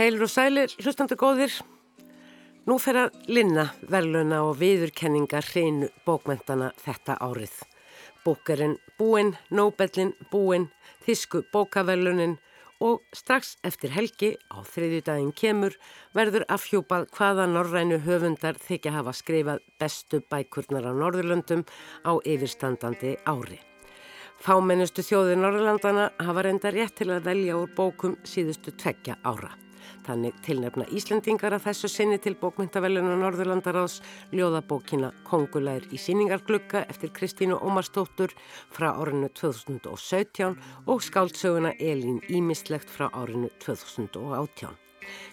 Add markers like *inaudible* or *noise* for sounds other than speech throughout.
Heilur og sælir, hlustandi góðir. Nú fer að linna verðluna og viðurkenningar hreinu bókmentana þetta árið. Bókarinn búinn, Nobelin búinn, Þísku bókaverlunin og strax eftir helgi á þriðju daginn kemur verður afhjúpað hvaða norrænu höfundar þykja hafa skrifað bestu bækurnar á Norðurlöndum á yfirstandandi ári. Fámennustu þjóðir Norrlandana hafa reynda rétt til að velja úr bókum síðustu tveggja ára. Þannig tilnefna Íslendingar að þessu sinni til bókmyndaveluna Norðurlandaráðs ljóðabókina Kongulær í síningarglugga eftir Kristínu Ómarsdóttur frá árinu 2017 og skáldsöguna Elín Ímislegt frá árinu 2018.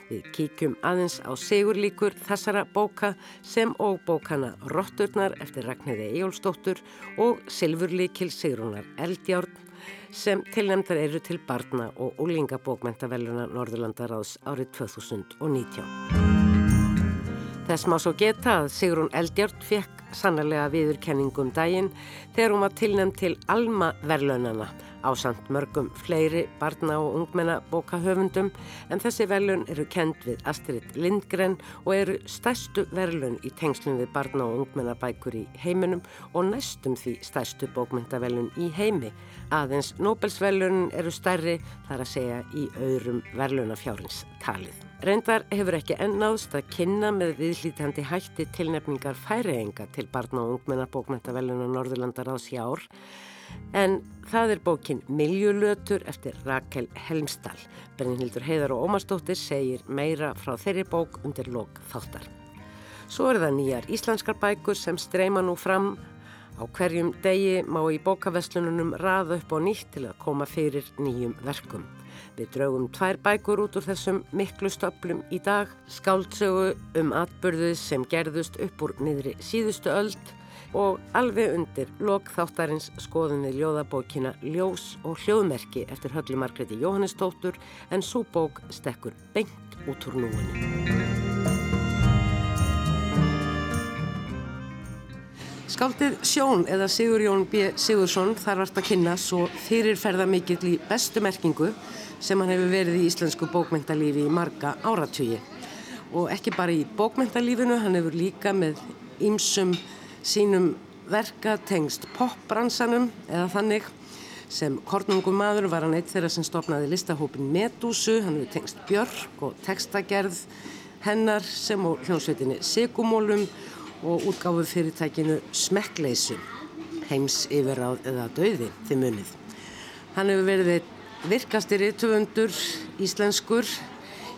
Við kíkjum aðeins á segurlíkur þessara bóka sem og bókana Rotturnar eftir Ragnhildi Ejólfsdóttur og Silfurlíkil Sigrunar Eldjárn sem tilnæmdar eru til barna og úlingabókmentaveluna Norðurlandaráðs árið 2019. Þess má svo geta að Sigrun Eldjárn fekk sannlega viðurkenningum daginn þegar hún var tilnæmt til Alma verðlunana á samt mörgum fleiri barna og ungmenna bókahöfundum en þessi verðlun eru kend við Astrid Lindgren og eru stærstu verðlun í tengslum við barna og ungmenna bækur í heiminum og næstum því stærstu bókmyndaverðlun í heimi. Aðeins Nobelsverðlun eru stærri þar að segja í öðrum verðlunafjárins talið. Reyndar hefur ekki ennáðst að kynna með viðlítandi hætti tilnefningar færienga til barna og ungmenna bókmyndaverðlun á Norðurlandar ás í ár En það er bókin Miljulötur eftir Rakel Helmstall. Brennhildur Heiðar og Ómarsdóttir segir meira frá þeirri bók undir lok þáttar. Svo er það nýjar íslenskar bækur sem streyma nú fram. Á hverjum degi má í bókaveslununum raða upp á nýtt til að koma fyrir nýjum verkum. Við draugum tvær bækur út úr þessum miklu stöplum í dag. Skáldsögu um atbyrðuð sem gerðust upp úr niðri síðustu öld og alveg undir lokþáttarins skoðum við ljóðabókina Ljós og hljóðmerki eftir Höllu Margreti Jóhannesdóttur en svo bók stekkur beint út úr núinu. Skáldið Sjón eða Sigur Jón B. Sigursson þar vart að kynna svo fyrirferða mikill í bestu merkingu sem hann hefur verið í íslensku bókmyndalífi í marga áratugji. Og ekki bara í bókmyndalífinu, hann hefur líka með ýmsum sínum verka tengst popbransanum eða þannig sem kornungum maður var hann eitt þeirra sem stopnaði listahópin Medúsu, hann hefur tengst Björk og textagerð hennar sem og hljómsveitinni Sigumólum og útgáfu fyrirtækinu Smekkleysu, heims yfirráð eða döði þið munið. Hann hefur verið virkastir íttöfundur íslenskur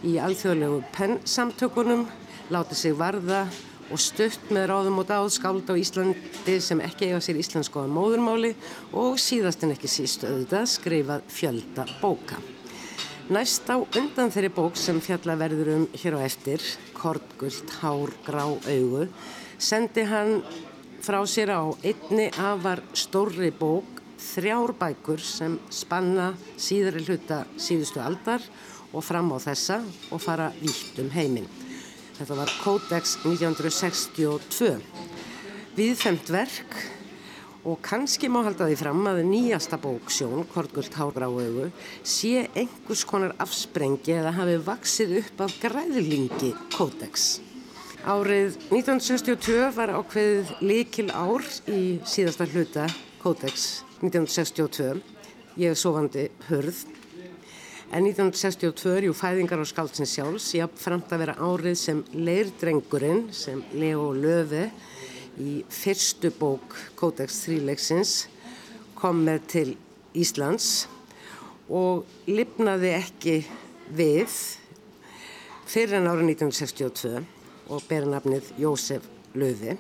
í alþjóðlegu pennsamtökunum, látið sig varða og stutt með ráðum og dáð skáld á Íslandi sem ekki eiga sér íslensku á móðurmáli og síðast en ekki síst auðvitað skrifað fjölda bóka. Næst á undan þeirri bók sem fjalla verður um hér á eftir, Kortgullt, Hár, Grá, Augu, sendi hann frá sér á einni afar stórri bók þrjár bækur sem spanna síðari hluta síðustu aldar og fram á þessa og fara vítt um heiminn. Þetta var Codex 1962. Viðfemt verk og kannski má halda því fram að nýjasta bóksjón, Kortgullt Hárgráaugu, sé einhvers konar afsprengi eða hafi vaksið upp af græðlingi Codex. Árið 1962 var ákveðið likil ár í síðasta hluta Codex 1962. Ég er sofandi hörð En 1962 er jú fæðingar á skáldsins sjálfs, ég haf framt að vera árið sem leirdrengurinn, sem Leo Löfi í fyrstu bók Kódex þríleiksins kom með til Íslands og lifnaði ekki við fyrir en árið 1962 og bera nafnið Jósef Löfi.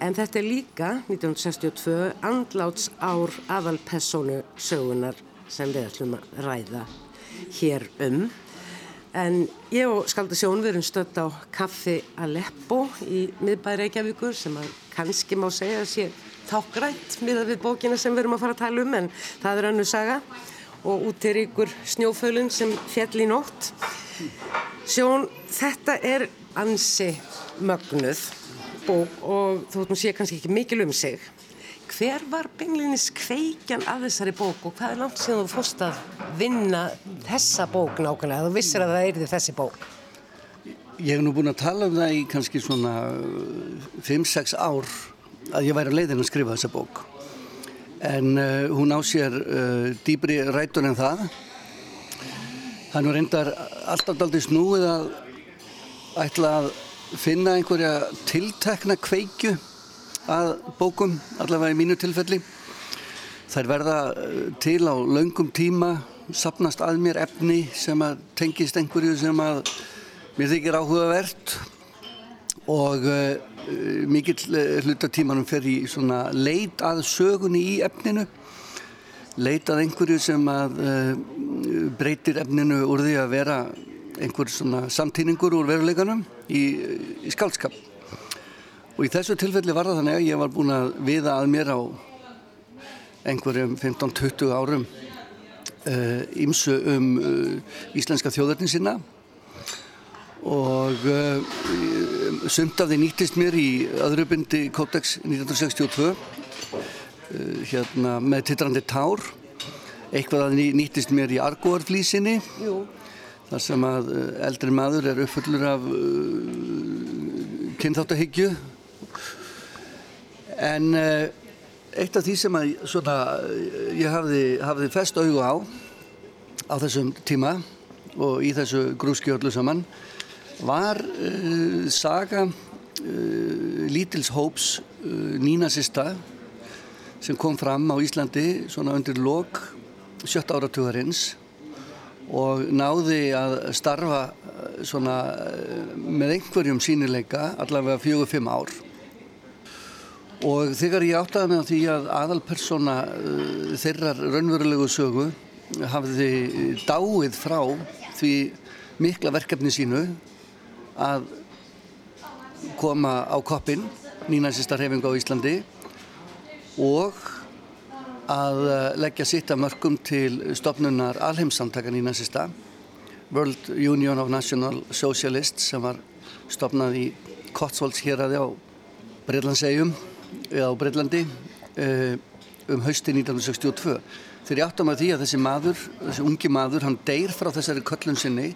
En þetta er líka 1962 andláts ár aðalpessónu sögunar sem við ætlum að ræða hér um. En ég og Skaldur Sjón við erum stött á Kaffi Aleppo í miðbæri Reykjavíkur sem að kannski má segja að sé þákgrænt miðað við bókina sem við erum að fara að tala um en það er annu saga og út er ykkur snjófölun sem fjall í nótt. Sjón, þetta er ansi mögnuð bók og þóttum sé kannski ekki mikil um sig. Hver var beinleginis kveikjan af þessari bók og hvað er langt síðan þú fórst að vinna þessa bók nákvæmlega? Þú vissir að það erði þessi bók. Ég hef nú búin að tala um það í kannski svona 5-6 uh, ár að ég væri að leiðin að skrifa þessa bók. En uh, hún á sér uh, dýbri rætun en það. Hann var reyndar alltaf aldrei snúið að ætla að finna einhverja tiltekna kveikju að bókum, allavega í mínu tilfelli. Þær verða eh, til á laungum tíma, sapnast að mér efni sem að tengist einhverju sem að mér þykir áhugavert og uh, mikill hlutatímanum fer í svona leit að sögunni í efninu, leit að einhverju sem að uh, breytir efninu úr því að vera einhver svona samtíningur úr veruleikanum í, í skálskap. Og í þessu tilfelli var það þannig að ég var búin að viða að mér á einhverjum 15-20 árum ímsu uh, um uh, íslenska þjóðarnin sinna og uh, sumt af því nýttist mér í öðrubyndi Codex 1962 uh, hérna með tittrandi tár. Eitthvað að nýttist mér í Argóarflísinni þar sem að eldri maður er uppfullur af kynþáttahyggju En uh, eitt af því sem að, svona, ég hafði, hafði fest auðu á á þessum tíma og í þessu grúski öllu saman var uh, saga uh, Lítils Hóps nínasista sem kom fram á Íslandi svona undir lok sjött áratugarins og náði að starfa svona með einhverjum sínileika allavega fjögur-fimm ár og þegar ég áttaði mig á því að aðalpersona uh, þeirrar raunverulegu sögu hafði dáið frá því mikla verkefni sínu að koma á koppin nýnansista hreyfingu á Íslandi og að uh, leggja sitt af mörgum til stopnunar alheimsamtaka nýnansista World Union of National Socialists sem var stopnað í Cotswolds hér aði á Breitlandsegjum á Breitlandi eh, um hausti 1962 þegar ég áttam að því að þessi maður þessi ungi maður, hann deyr frá þessari köllun sinni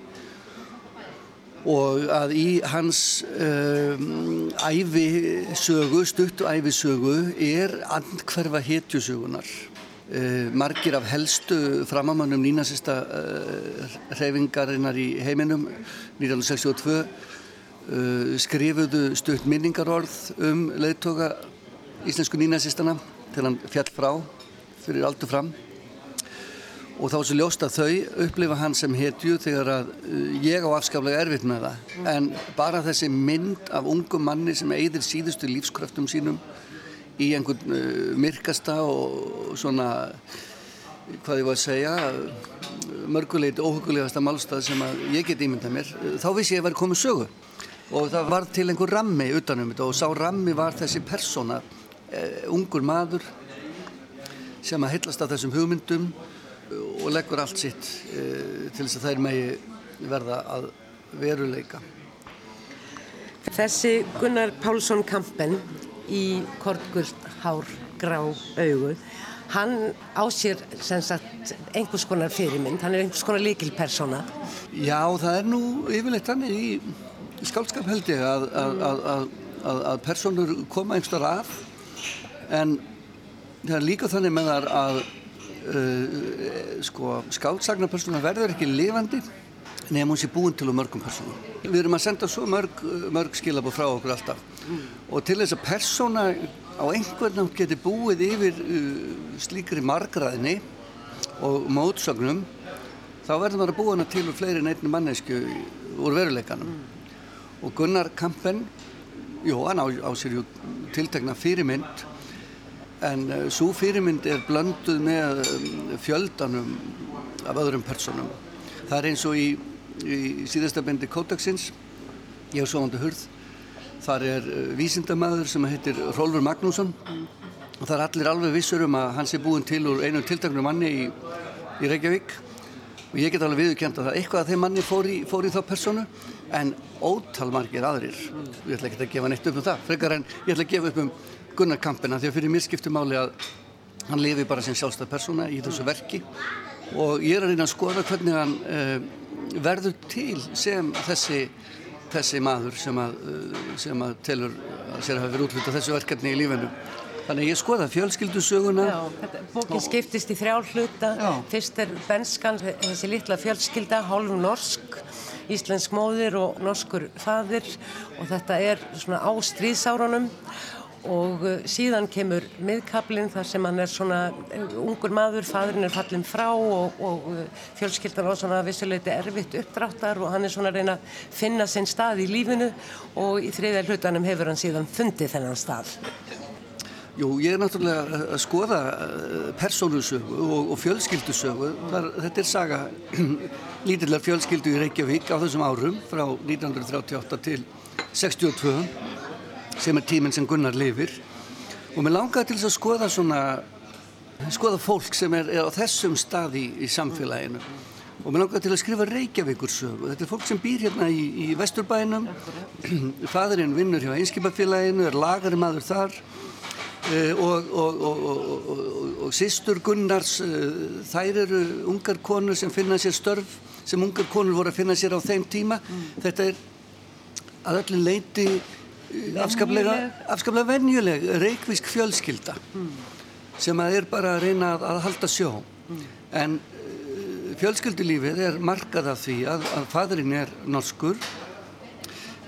og að í hans um, æfisögu, stuttu æfisögu er andkverfa hetjusögunar uh, margir af helstu framamannum nínasista uh, hreyfingarinnar í heiminum 1962 uh, skrifuðu stutt minningarorð um leiðtoga íslensku nýnæsistana til hann fjall frá fyrir aldur fram. Og þá er svo ljóst að þau upplifa hann sem hetju þegar að uh, ég á afskaflega erfitt með það. Mm. en bara þessi mynd af ungum manni sem eigðir síðustu lífskraftum sínum í einhvern uh, myrkasta og svona hvað ég var að segja mörguleit óhugulegasta málstað sem að ég get ímyndað mér. Þá vissi ég að vera komið sögu. Og það var til einhver rammi utanum þetta og sá rammi var þessi persóna ungur maður sem að hillast af þessum hugmyndum og leggur allt sitt uh, til þess að þær megi verða að veruleika. Þessi Gunnar Pálsson Kampen í kortgullt hár grá augu hann á sér sem sagt einhvers konar fyrirmynd, hann er einhvers konar líkilpersona. Já, það er nú yfirleitt hann í skálskap held ég að, að, að, að personur koma einhverstað af en það er líka þannig með þar að uh, sko, skáldsagnapersona verður ekki lifandi nefnum hún sé búin til og mörgum persónum. Við erum að senda svo mörg, mörg skilabóð frá okkur alltaf mm. og til þess að persóna á einhvern nátt geti búið yfir uh, slíkri margraðinni og mótsögnum þá verður maður að búa hana til úr fleiri neittni mannesku úr veruleikanum mm. og Gunnar Kampen jú, hann á, á sér ju tiltegna fyrirmynd en uh, svo fyrirmynd er blönduð með um, fjöldanum af öðrum personum. Það er eins og í, í síðasta bendi Kótaksins, ég hef svoðandi hurð, þar er uh, vísindamæður sem heitir Rólfur Magnússon. Og það er allir alveg vissur um að hans er búin til úr einu tiltaknum manni í, í Reykjavík. Og ég get alveg viðkjent að það eitthvað að þeim manni fór í, fór í þá personu en ótal margir aðrir, ég ætla ekki að gefa neitt upp um það, frekar en ég ætla að gefa upp um Gunnar Kampina því að fyrir mér skiptir máli að hann lifi bara sem sjálfstæð persóna í þessu verki og ég er að reyna að skoða hvernig hann uh, verður til sem þessi, þessi maður sem að, uh, sem að telur að sér að hafa verið útluta þessu verkefni í lífinu. Þannig ég skoða fjölskyldusöguna. Já, bókin skiptist í þrjá hluta. Já. Fyrst er benskan, þessi litla fjölskylda, hálf norsk, íslensk móðir og norskur fadir og þetta er svona á stríðsárunum og uh, síðan kemur miðkablinn þar sem hann er svona uh, ungur maður, fadurinn er fallin frá og, og uh, fjölskyldan á svona vissuleiti erfitt uppdráttar og hann er svona að reyna að finna sinn stað í lífinu og í þriðja hlutanum hefur hann síðan fundið þennan stað. Jú, ég er náttúrulega að skoða persónusögu og, og fjölskyldusögu. Þar, þetta er saga *clears throat* lítillar fjölskyldu í Reykjavík á þessum árum frá 1938 til 62 sem er tíminn sem Gunnar lifir. Og mér langaði til þess að skoða svona skoða fólk sem er, er á þessum staði í, samfélaginu. Og mér langaði til að skrifa Reykjavíkursögu. Þetta er fólk sem býr hérna í, í Vesturbænum. *clears throat* Fadurinn vinnur hjá einskipafélaginu er lagari maður þar. Uh, og, og, og, og sýstur Gunnars uh, þær eru ungar konur sem finna sér störf sem ungar konur voru að finna sér á þeim tíma. Þetta er að öllum leiti afskaplega, afskaplega venjuleg reykvísk fjölskylda sem að er bara að reyna að, að halda sjó. En uh, fjölskyldulífið er markað af því að, að fadurinn er norskur.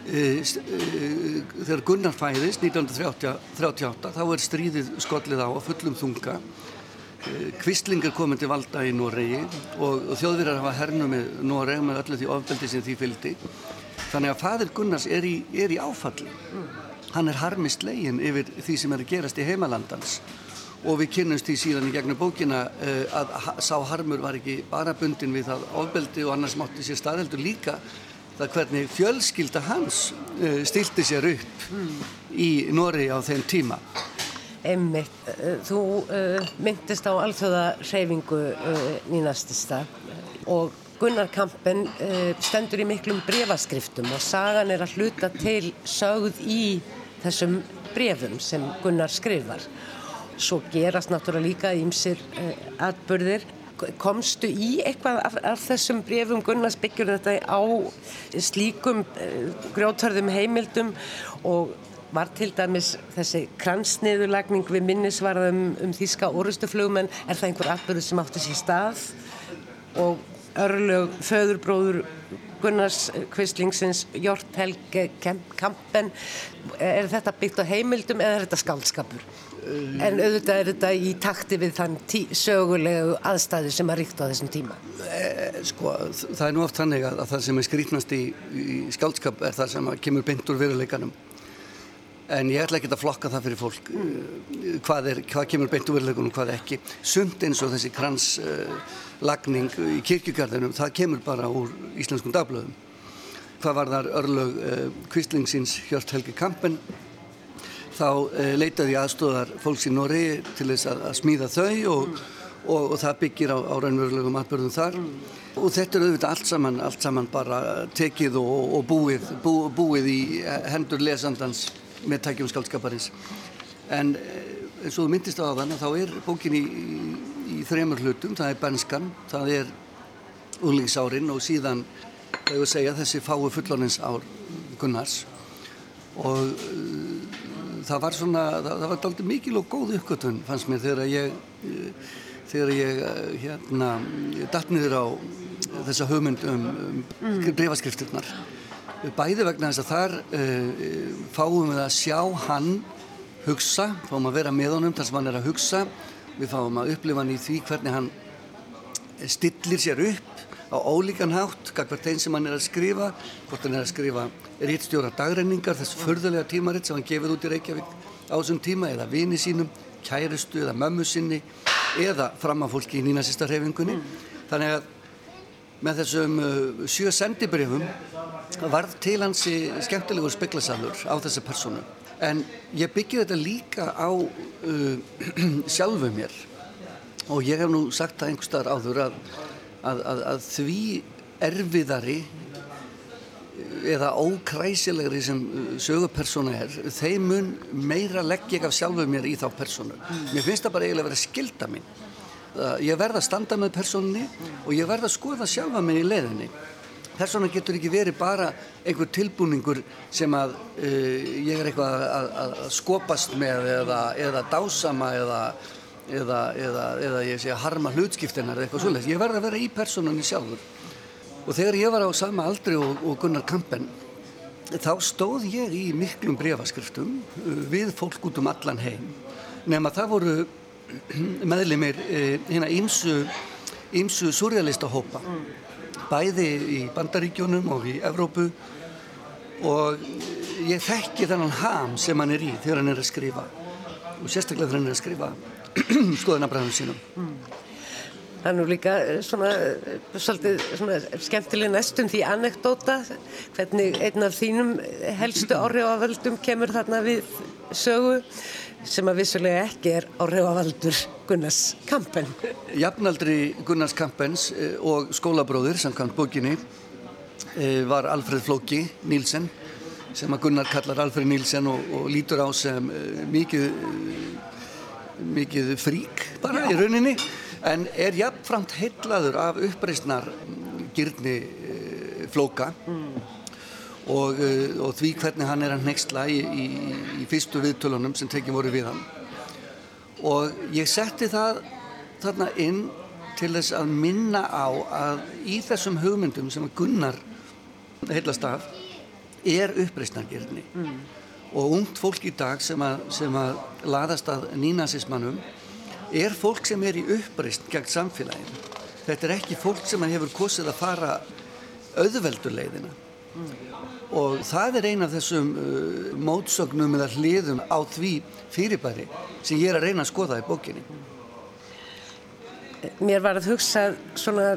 Uh, uh, þegar Gunnar fæðist 1938 þá er stríðið skollið á að fullum þunga. Kvistlingar komin til valda í Noregi og þjóðverðar hafa hernu með Noreg með öllu því ofbeldi sem því fylgdi Þannig að fadir Gunnars er í, í áfalli. Hann er harmist legin yfir því sem er að gerast í heimalandans og við kynnumst því síðan í gegnum bókina uh, að ha sá harmur var ekki bara bundin við það ofbeldi og annars mátti sér staðheldur líka það hvernig fjölskylda hans uh, stilti sér upp í Nóri á þeim tíma. Einmitt, uh, þú myndist á alþjóða reyfingu nýnastista og Gunnar Kampen uh, stendur í miklum brefaskriftum og sagan er að hluta til sögð í þessum brefum sem Gunnar skrifar. Svo gerast náttúrulega líka ímsir uh, atbyrðir. Komstu í eitthvað af, af þessum brefum Gunnars byggjur þetta á slíkum uh, grjótörðum heimildum og var til dæmis þessi kransniðurlagning við minnisvarðum um þýska orustuflugmenn, er það einhver atbyrður sem átti sér stað og örlög föðurbróður Gunnars Kvistlingsins Jort Helge Kampen er þetta byggt á heimildum eða er þetta skaldskapur? En auðvitað er þetta í takti við þann sögulegu aðstæði sem að ríkta á þessum tíma. Eh, sko, það er nú oft þannig að það sem er skrítnast í, í skaldskap er það sem kemur beint úr veruleikanum. En ég ætla ekki að flokka það fyrir fólk mm. hvað, er, hvað kemur beint úr veruleikunum og hvað ekki. Sumt eins og þessi kranslagning uh, í kirkjugarðinum, það kemur bara úr íslenskum dagblöðum. Hvað var þar örlög uh, kvistlingsins Hjört Helgi Kampen þá uh, leitaði aðstóðar fólks í Nóri til þess að, að smíða þau og, mm. og, og það byggir á, á raunverulegum atbyrðum þar mm. og þetta er auðvitað allt saman, allt saman bara tekið og, og búið, bú, búið í hendur lesandans með tækjum skaldskaparins en eins og þú myndist á þann þá er bókin í, í, í þremur hlutum, það er benskan það er úlingsárin og síðan þau að segja þessi fái fullonins ár Gunnars. Og uh, það var svona, það, það var aldrei mikil og góð uppgötun fannst mér þegar ég uh, þegar ég hérna datt niður á þessa hugmynd um, um mm. breyfaskriftirnar bæði vegna þess að þar uh, fáum við að sjá hann hugsa, fáum að vera með honum þar sem hann er að hugsa við fáum að upplifa hann í því hvernig hann stillir sér upp á ólíkan hátt, hvert einn sem hann er að skrifa hvort hann er að skrifa réttstjóra dagrenningar, þess förðulega tímaritt sem hann gefið út í Reykjavík á þessum tíma eða vini sínum, kærustu eða mömmu sinni eða framafólki í nýnasista hrefingunni mm. þannig að með þessum uh, sjö sendibrifum varð til hansi skemmtilegur speklarsalur á þessa personu en ég byggði þetta líka á uh, *clears throat* sjálfu mér. Og ég hef nú sagt það einhver staðar áður að, að, að, að því erfiðari uh, eða ókræsilegri sem sögupersona er þeim mun meira legg ég af sjálfu mér í þá personu mér finnst það bara eiginlega að vera skilda mín ég verða að standa með personinni og ég verða að skoða sjálfa mig í leiðinni. Persóna getur ekki verið bara einhver tilbúningur sem að uh, ég er eitthvað að, að, að skopast með eða, eða dásama eða, eða, eða ég sé að harma hlutskiptinar eða eitthvað svolítið. Ég verði að vera í persónunni sjálfur. Og þegar ég var á sama aldri og, og Gunnar Kampen þá stóð ég í miklum brefaskriftum uh, við fólk út um allan heim. Nema það voru meðlimir hérna ímsu, ímsu surrealista hópa bæði í bandaríkjónum og í Evrópu og ég þekki þennan ham sem hann er í þegar hann er að skrifa og sérstaklega þegar hann er að skrifa *clears throat* skoðanabræðum sínum mm. Það er nú líka eh, svona, eh, svolítið, svona skemmtileg næstum því anekdóta hvernig einn af þínum helstu áhrifavöldum kemur þarna við sögu sem að vissulega ekki er á reyfavaldur Gunnars Kampen. Jafnaldri Gunnars Kampens eh, og skólabróður samkvæmt bókinni eh, var Alfred Flóki Nílsen sem að Gunnar kallar Alfred Nílsen og, og lítur á sem eh, mikið, mikið frík bara Já. í rauninni en er jafnframt heitlaður af uppreysnar gyrni Flóka mm og, eh, og því hvernig hann er að nextla í, í, í fyrstu viðtölunum sem tekið voru við hann. Og ég setti það þarna inn til þess að minna á að í þessum hugmyndum sem Gunnar heilast af er uppreysnargerðni mm. og ungt fólk í dag sem að, sem að laðast að nínasismannum er fólk sem er í uppreysn gegn samfélaginu. Þetta er ekki fólk sem hefur kosið að fara auðvelduleiðina mm og það er eina af þessum uh, mótsögnum eða hliðum á því fyrirbæri sem ég er að reyna að skoða í bókinni. Mér var að hugsa svona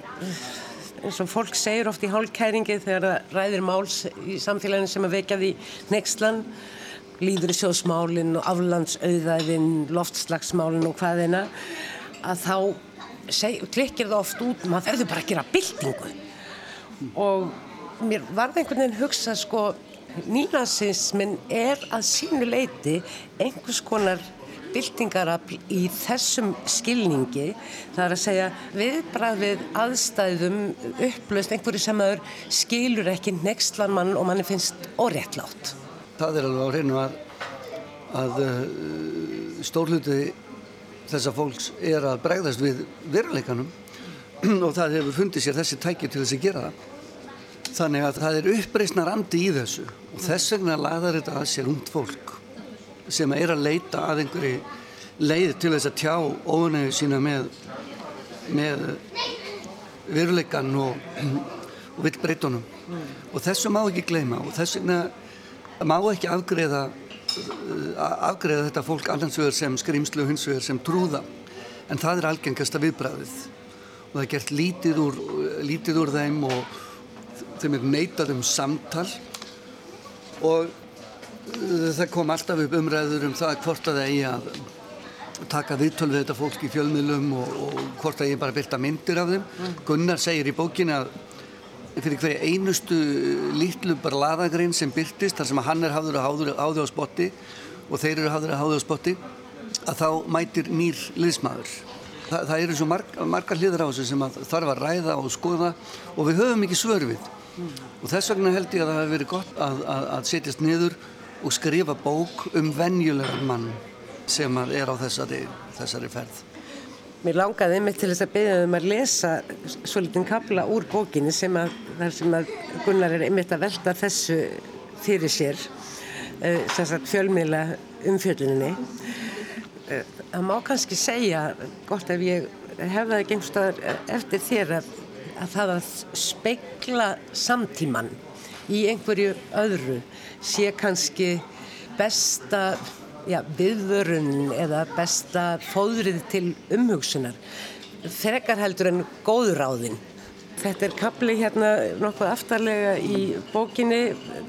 eins og fólk segir oft í hálfkæringi þegar það ræðir máls í samfélaginu sem að vekja því nextlan líður í sjósmálinn og aflandsauðæðin, loftslagsmálinn og hvaðina að þá klikkir það oft út maður þauðu bara að gera byltingu og mér varði einhvern veginn hugsa sko nýnasismin er að sínu leiti einhvers konar byltingarafl í þessum skilningi. Það er að segja viðbrað við aðstæðum upplöst einhverju sem aður skilur ekki nextlan mann og manni finnst óréttlátt. Það er alveg á hreinu að, að uh, stórluti þessa fólks er að bregðast við veruleikanum. *clears throat* Og það hefur fundið sér þessi tæki til þess að gera það Þannig að það er uppreysnar andi í þessu. Og þess vegna laðar þetta að sér ungd fólk sem er að leita að einhverju leið til þess að tjá ónægu sína með, með veruleikan og, og villbreytunum mm. og þessu má ekki gleyma. Og þess vegna má ekki afgreða, afgreða þetta fólk annarsvegar sem skrimslu og hinsvegar sem trúða. En það er algengasta viðbræðið og það er gert lítið úr, lítið úr þeim og þeim er neitað um samtal og uh, það kom alltaf upp umræður um það hvort að það eigi að taka viðtöl við þetta fólk í fjölmiðlum og, og hvort að ég bara byrta myndir af þeim. Mm. Gunnar segir í bókinu að fyrir hverja einustu lítlu bara laðagrein sem byrtist þar sem að hann er hafður að háðu á spotti og þeir eru hafður að háðu á spotti að þá mætir nýr liðsmaður. Þa, það eru svo marg, margar hliður á þessu sem þarf að ræða og skoða og við höfum ekki svör við mm. Og þess vegna held ég að það hefur verið gott að, að, að setjast niður og skrifa bók um venjulegan mann sem er á þessari, þessari ferð. Mér langaði mig til þess að beða um að lesa svo litinn kabla úr bókinni sem að, sem að Gunnar er einmitt að velta þessu fyrir sér uh, fjölmiðla umfjölduninni. Uh, það má kannski segja, gott ef ég hefða það gengst eftir þér að að það að speikla samtíman í einhverju öðru sé kannski besta já, viðvörun eða besta fóðrið til umhugsunar frekar heldur en góður áðin Þetta er kapli hérna nokkuð aftarlega í bókinni.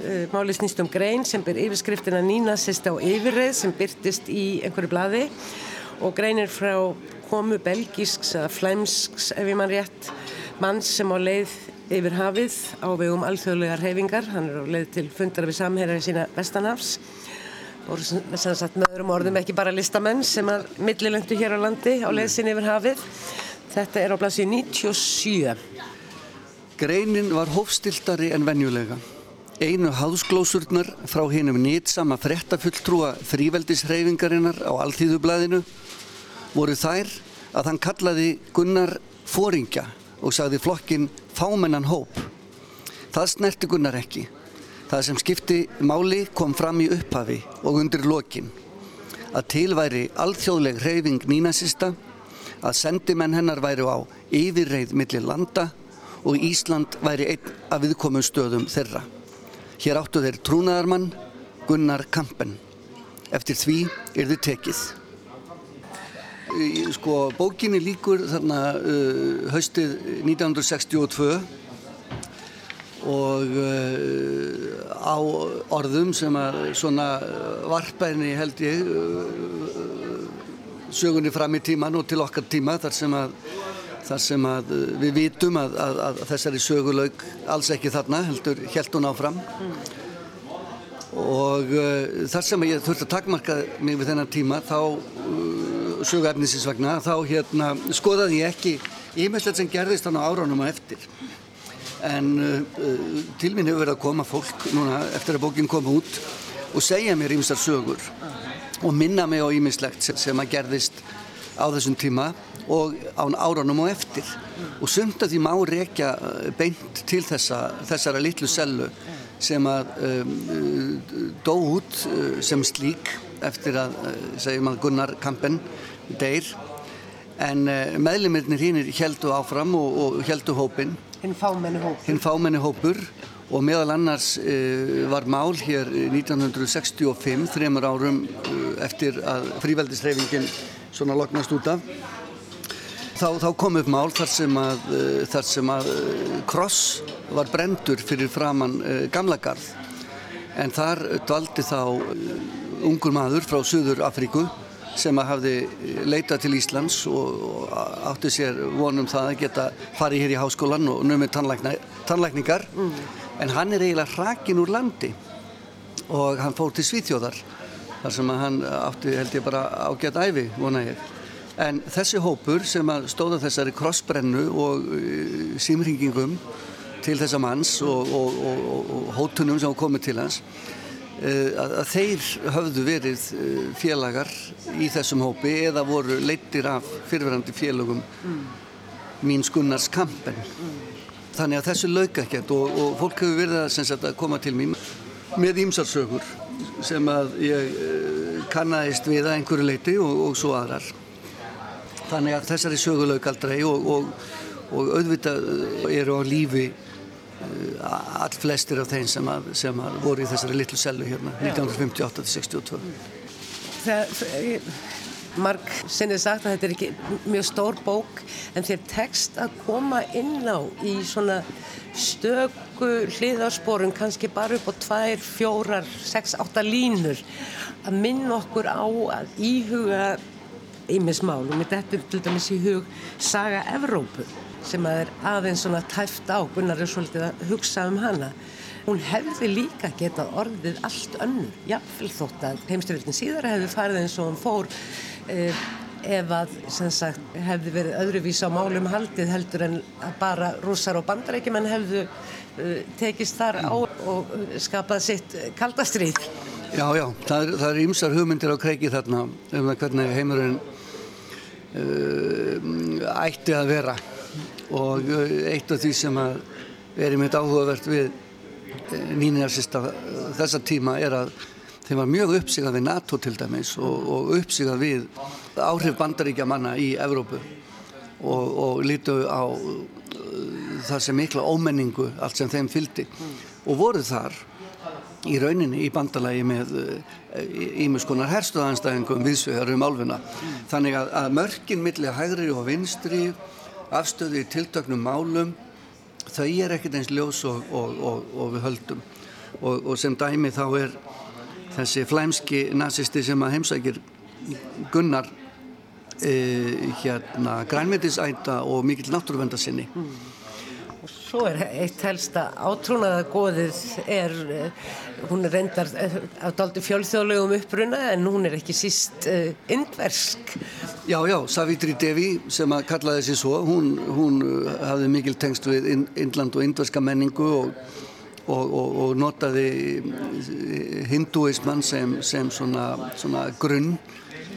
Uh, Máli snýst um grein sem ber yfirskriftina Nínasist á yfirreið sem byrtist í einhverju bladi og greinir frá komu belgísks eða flæmsks ef ég mann rétt mann sem á leið yfir hafið á vegum alþjóðlegar reyfingar. Hann er á leið til fundar við samherjar sína Vestanhafs og sem sagt með öðrum orðum ekki bara listamenn sem að millilöndu hér á landi á leið sinni yfir hafið. Þetta er á blasið 97. Greinin var hófstiltari en venjulega. Einu háðsglósurnar frá hennum nýtsama frettafulltrúa fríveldishreyfingarinnar á Alþýðublaðinu voru þær að hann kallaði Gunnar Fóringja og sagði flokkin fámennan hóp. Það snerti Gunnar ekki. Það sem skipti máli kom fram í upphafi og undir lokin. Að tilværi alþjóðleg hreyfing nínasista, að sendimenn hennar væri á yfirreið millir landa og Ísland væri einn af viðkomum stöðum þeirra. Hér áttu þeir trúnaðarmann Gunnar Kampen. Eftir því er þið tekið. Sko bókinni líkur þarna uh, haustið 1962 og uh, á orðum sem að svona varpæðinni held ég uh, sögunni fram í tíman og til okkar tíma þar sem að, þar sem að uh, við vitum að, að, að þessari sögulaug alls ekki þarna heldur held hún áfram mm. og uh, þar sem ég þurfti að takmarka mig við þennan tíma þá uh, söguefnisins vegna þá hérna skoðaði ég ekki ímestlega sem gerðist hann á áránum og eftir. En uh, til minn hefur verið að koma fólk núna eftir að bókin kom út og segja mér ímestar sögur og minna mig á ímislegt sem að gerðist á þessum tíma og án áránum og eftir. Og sumt að því má rekja uh, beint til þessa, þessara litlu sellu sem að um, uh, dó út uh, sem slík eftir að, segjum að Gunnar Kampen deyr. En meðlumirnir hínir heldu áfram og, og heldu hópin hinn fámenni hópur. Hinn fámenni hópur. Og meðal annars uh, var mál hér 1965 þreymur árum uh, eftir að fríveldisreifingin svona loknast út af þá, þá kom upp mál þar sem að, uh, þar sem að kross var brendur fyrir framann gamla garð. En þar dvaldi þá ungur maður frá Suður Afríku sem að hafði leitað til Íslands og átti sér vonum það að geta farið hér í háskólan og numið tannlækningar. Mm. en hann er eiginlega hrakin úr landi og hann fór til Svíþjóðar þar sem að hann átti held ég bara ágætt æfi vona ég en þessi hópur sem stóða þessari krossbrennu og símringingum til þessa manns og, og, og, og hótunum sem komið til hans Eh, að, að þeir höfðu verið eh, félagar í þessum hópi eða voru leittir af fyrirverandi félagum mm. mín skunnars kampen mm. þannig að þessu lauka ekkert og, fólk hefur verið að, sagt, að koma til mér með ímsarsögur sem að ég kannæðist við að einhverju leiti og svo aðrar þannig að þessari sögu lauk aldrei og, og auðvitað eru á lífi Eh, all flestir af þeim sem, að, sem að voru í þessari litlu sellu hérna 1958-62 Það marg sinnið sagt að þetta er ekki mjög stór bók en þér tekst að koma inn á í svona stöku hliðarsporum kannski bara upp á tvær, fjórar, sex, átta línur að minna okkur á að íhuga ímismál og mitt eftir til dæmis í hug Saga Evrópu sem að er aðeins svona tæft á. Gunnar er svolítið að hugsa um hana. Hún hefði líka getað orðið allt önnur, jáfnvel þótt að heimstyrildin síðara hefði farið eins og hún fór eh, ef að sagt, hefði verið öðruvís á málum haldið heldur en bara rússar og bandarækjumenn hefðu eh, tekist þar á og skapað sitt kaldastrýð Já, já, það er ímsar hugmyndir á kreiki þarna um það hvernig heimurinn ætti að vera. Og eh, eitt af því sem að verið mitt áhugavert við eh, nýniðarsista þessa tíma er að þeim var mjög uppsigað við NATO til dæmis og, og uppsigað við áhrif bandaríkja manna í Evrópu og, og lítu á uh, það sem mikla ómenningu allt sem þeim fyldi og voru þar í rauninni í bandalagi með ímuskonar herstuðanstæðingum viðsvegar um álfuna þannig að, að mörgin millir hægri og vinstri afstöðu í tiltöknum málum þau er ekkert eins ljós og, og, og, og við höldum og sem dæmi þá er þessi flæmski nazisti sem að heimsækir Gunnar e, hérna grænmetisæta og mikill náttúruvendasinni mm. Svo er eitt helsta átrúnaða góðið er, eh, hún er reyndar eh, á daldi fjölþjóðlegum uppruna en hún er ekki síst uh, indversk. Já, já, Savitri Devi sem að kallaði þessi svo, hún, hún hafði mikil tengst við Indland og indverska menningu og, og, og, og notaði hinduismann sem, sem svona, svona grunn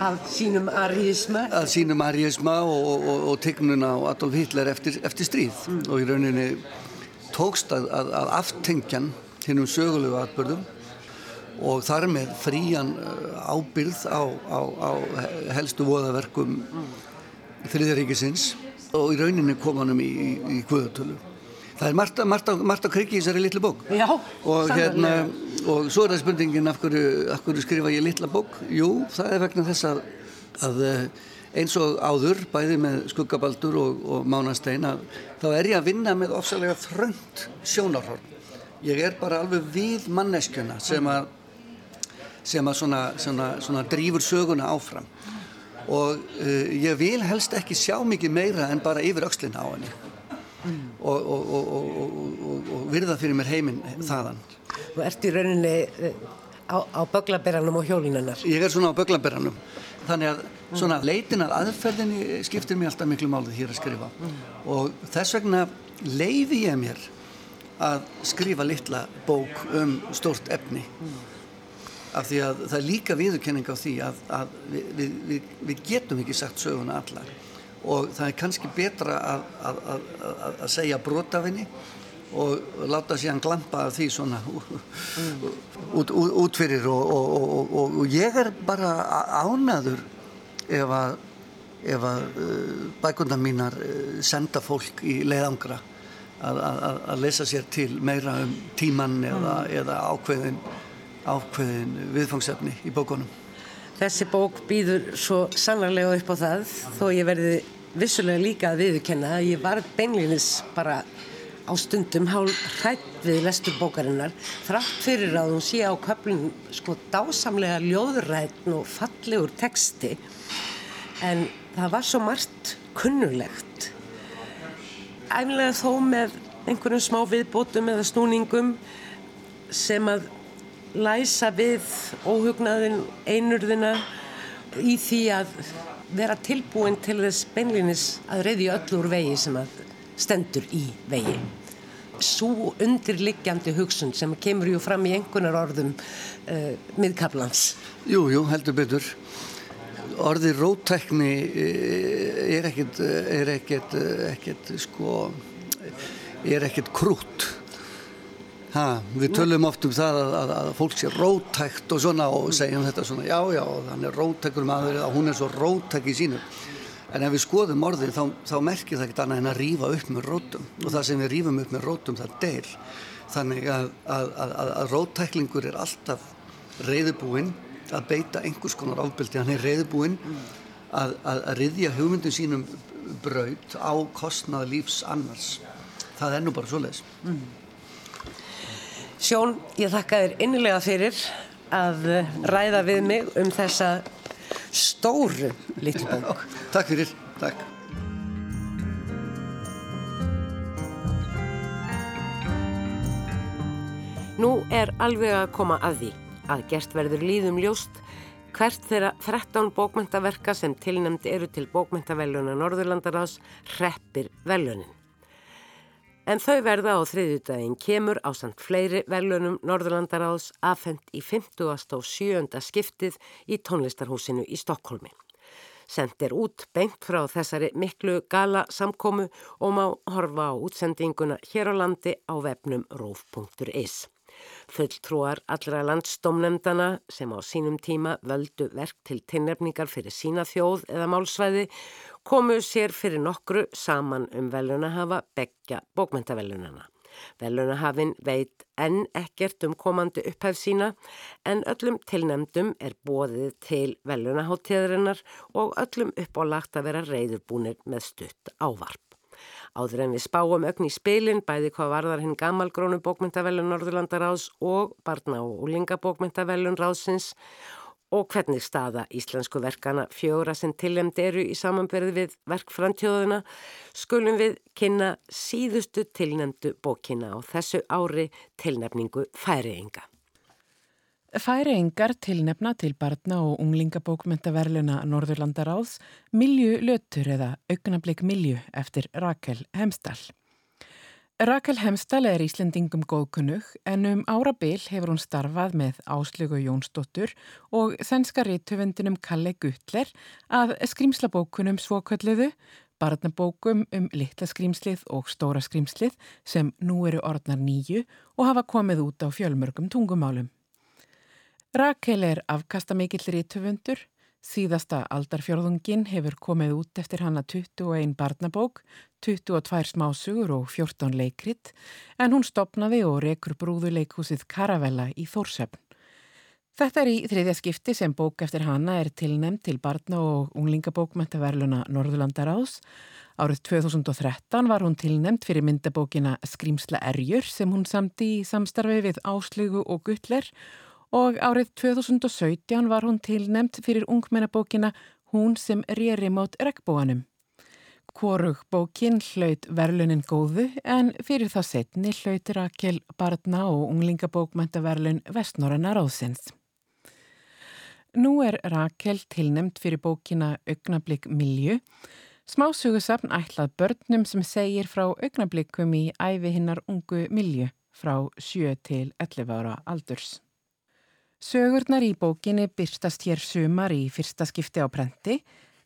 Af sínum arjísma? Af sínum arjísma og, og, og tegnuna á Adolf Hitler eftir, eftir stríð mm. og í rauninni tókst að, að, að aftengjan hinn um sögulegu atbyrðum og þar með frían uh, ábyrð á, á, á helstu voðaverkum mm. þriðaríkisins og í rauninni kom hann um í, í, í Guðatölu. Það er margt, margt, margt á kriki í þessari litlu bók. Já, og, hérna, og svo er það spurningin af hverju, af hverju skrifa ég litla bók? Jú, það er vegna þess að, að eh, eins og áður bæði með skuggabaldur og, og mánastein að þá er ég að vinna með ofsalega þröngt sjónarhorn. Ég er bara alveg við manneskjöna sem að sem að svona, svona, svona drýfur söguna áfram. Og uh, ég vil helst ekki sjá mikið meira en bara yfir aukslina á henni. Og, og, og virða fyrir mér heiminn þaðan. Þú ert í rauninni eh, á, á böglaberranum og hjólinannar. Ég er svona á böglaberranum. Þannig að svona leitin að aðferðinni skiptir mér alltaf miklu málið hér að skrifa og þess vegna leiði ég mér að skrifa litla bók um stort efni af því að það er líka viðurkenning á því að, að við, við, við getum ekki sagt söguna allar og það er kannski betra að, að, að, að segja brotafinni og láta síðan glampa af því svona mm. út, út, út fyrir og, og, og, og ég er bara ánaður ef að ef að uh, bækundar mínar uh, senda fólk í leiðangra að lesa sér til meira um tíman eða, mm. eða ákveðin, ákveðin viðfangsefni í bókunum Þessi bók býður svo sannarlega upp á það þó ég verði vissulega líka að viðkenna að ég var beinlinis bara á stundum hálf hrætt við lestur bókarinnar þrátt fyrir að hún sé á köflun sko dásamlega ljóðrætn og fallegur texti. En það var svo margt kunnulegt. Æfnilega þó með einhverjum smá viðbótum eða snúningum sem að læsa við óhugnaðin einurðina í því að vera tilbúin til þess beinlinis að reyði öllur vegi sem að stendur í vegi. Svo undirliggjandi hugsun sem kemur ju fram í einhvernar orðum uh, miðkaplans Jú, jú, heldur betur. Orði rótækni eh, er ekkert er ekkert, ekkert sko er ekkert krút Ha, við tölum oft um það að, að, að fólk sé rótækt og svona og segjum þetta svona já já hann er rótækur maður eða hún er svo rótæk í sínu. En ef við skoðum orðið þá, þá merkir það ekkert annað en að rýfa upp með rótum. Og það sem við rýfum upp með rótum það deyr þannig að, að rótæklingur er alltaf reyðubúinn að beita einhvers konar ábyldi hann er reyðubúinn að riðja hugmyndum sínum braut á kostnað lífs annars. Það er nú bara svo leiðis mm. Sjón, ég þakka þér innilega fyrir að ræða við mig um þessa stóru litlu bók. Takk fyrir, takk. Nú er alveg að koma að því að gert verður líðum ljóst hvert þeirra 13 bókmyndaverka sem tilnemdi eru til bókmyndaveljuna Norðurlandarás hreppir veljunin. En þau verða á þriðjudaginn kemur á samt fleiri velunum Norðurlandaráðs afhengt í 50. og 7. skiptið í tónlistarhúsinu í Stokkólmi. Sendt er út beint frá þessari miklu gala samkómu og má horfa á útsendinguna hér á landi á vefnum roof.is. Fulltrúar allra landstómnemdana sem á sínum tíma völdu verk til tinnefningar fyrir sína þjóð eða málsvæði komu sér fyrir nokkru saman um velunahafa begja bókmentavelunana. Velunahafin veit enn ekkert um komandi upphæf sína en öllum tilnemdum er bóðið til velunaháttíðarinnar og öllum uppálagt að vera reyðurbúnir með stutt ávarp. Áður en við spáum ögn í spilin bæði hvað varðar hinn gammalgrónu bókmyndavelun Norðurlandaráðs og barna og úlingabókmyndavelun ráðsins og hvernig staða íslensku verkana fjóra sem tilhemd eru í samanberði við verkfrantjóðuna skulum við kynna síðustu tilnemdu bókina á þessu ári tilnefningu færiðinga. Færiðingar tilnefna til barna og unglingabókmyndaverluna Norðurlandaráðs Milju lötur eða augnablik Milju eftir Rakel Hemstall. Rakel Hemstall er Íslendingum góðkunnug en um árabil hefur hún starfað með Áslögu Jónsdóttur og sænska rítöfundinum Kalle Guttler að skrimslabókunum svokölluðu, barnabókum um litla skrimslið og stóra skrimslið sem nú eru orðnar nýju og hafa komið út á fjölmörgum tungumálum. Rakel er afkastamikill rítöfundur, Síðasta aldarfjörðungin hefur komið út eftir hana 21 barnabók, 22 smásugur og 14 leikrit en hún stopnaði og rekur brúðuleikhúsið Karavella í Þórsöfn. Þetta er í þriðja skipti sem bók eftir hana er tilnæmt til barna og unglingabókmæntaverluna Norðurlandaráðs. Árið 2013 var hún tilnæmt fyrir myndabókina Skrimsla erjur sem hún samti í samstarfi við Áslugu og Guttler og árið 2017 var hún tilnemt fyrir ungmennabókina Hún sem rýri mót regnbóanum. Hvorug bókin hlaut verlunin góðu en fyrir þá setni hlaut Rakel barna og unglingabókmæntaverlun Vestnorranna Ráðsins. Nú er Rakel tilnemt fyrir bókina Ögnablik Milju, smásugusafn ætlað börnum sem segir frá ögnablikum í æfi hinnar ungu Milju frá 7 til 11 ára aldurs. Sögurnar í bókinni byrstast hér sumar í fyrsta skipti á prenti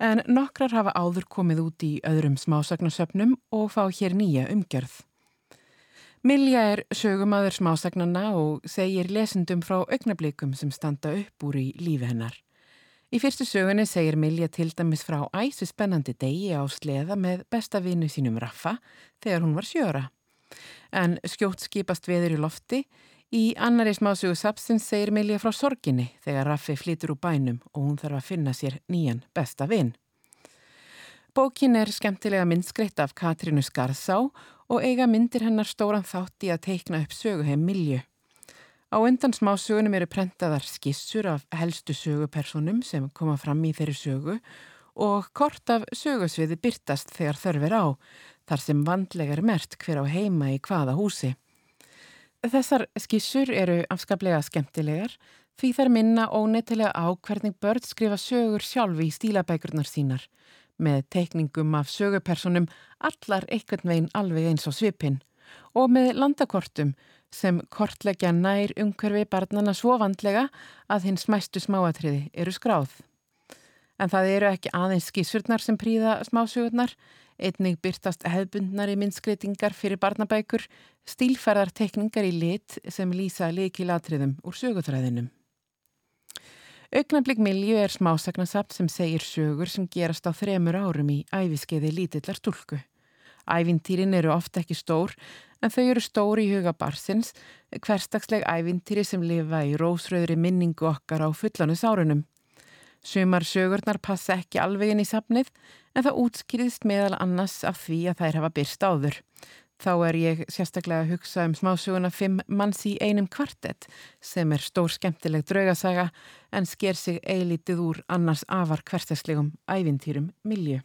en nokkrar hafa áður komið út í öðrum smásagnasöfnum og fá hér nýja umgjörð. Milja er sögumadur smásagnana og segir lesendum frá augnablikum sem standa upp úr í lífi hennar. Í fyrstu sögunni segir Milja til dæmis frá æsu spennandi degi á sleða með besta vinnu sínum Raffa þegar hún var sjöra. En skjótt skipast veður í lofti Í annari smásögu Sapsins segir Milja frá sorginni þegar Raffi flytur úr bænum og hún þarf að finna sér nýjan besta vinn. Bókin er skemmtilega myndskreitt af Katrínu Skarsá og eiga myndir hennar stóran þátt í að teikna upp söguheim Milju. Á undan smásögunum eru prentaðar skissur af helstu sögupersonum sem koma fram í þeirri sögu og kort af sögusviði byrtast þegar þörfir á, þar sem vandlegar mert hver á heima í hvaða húsi. Þessar skissur eru afskaplega skemmtilegar því þær minna ónetilega á hvernig börn skrifa sögur sjálfi í stílabækurnar sínar með teikningum af sögupersonum allar einhvern veginn alveg eins á svipin og með landakortum sem kortleggja nær umhverfi barnana svo vandlega að hins mæstu smáatriði eru skráð. En það eru ekki aðeins skissurnar sem príða smásögurnar Einnig byrtast hefbundnari minnskreitingar fyrir barnabækur, stílferðar tekningar í lit sem lýsa leikilatriðum úr sögutræðinum. Ögnablik Milju er smásagnasapt sem segir sögur sem gerast á þremur árum í æfiskeiði lítillar stúlku. Ævintýrin eru ofta ekki stór en þau eru stóri í huga barsins, hverstagsleg ævintýri sem lifa í rósröðri minningu okkar á fullanus árunum. Sumar sögurnar passa ekki alveg inn í safnið en það útskýrðist meðal annars af því að þær hafa byrst áður. Þá er ég sérstaklega að hugsa um smásuguna Fimm manns í einum kvartett sem er stór skemmtileg draugasaga en sker sig eilítið úr annars afar hverstagslegum ævintýrum milju.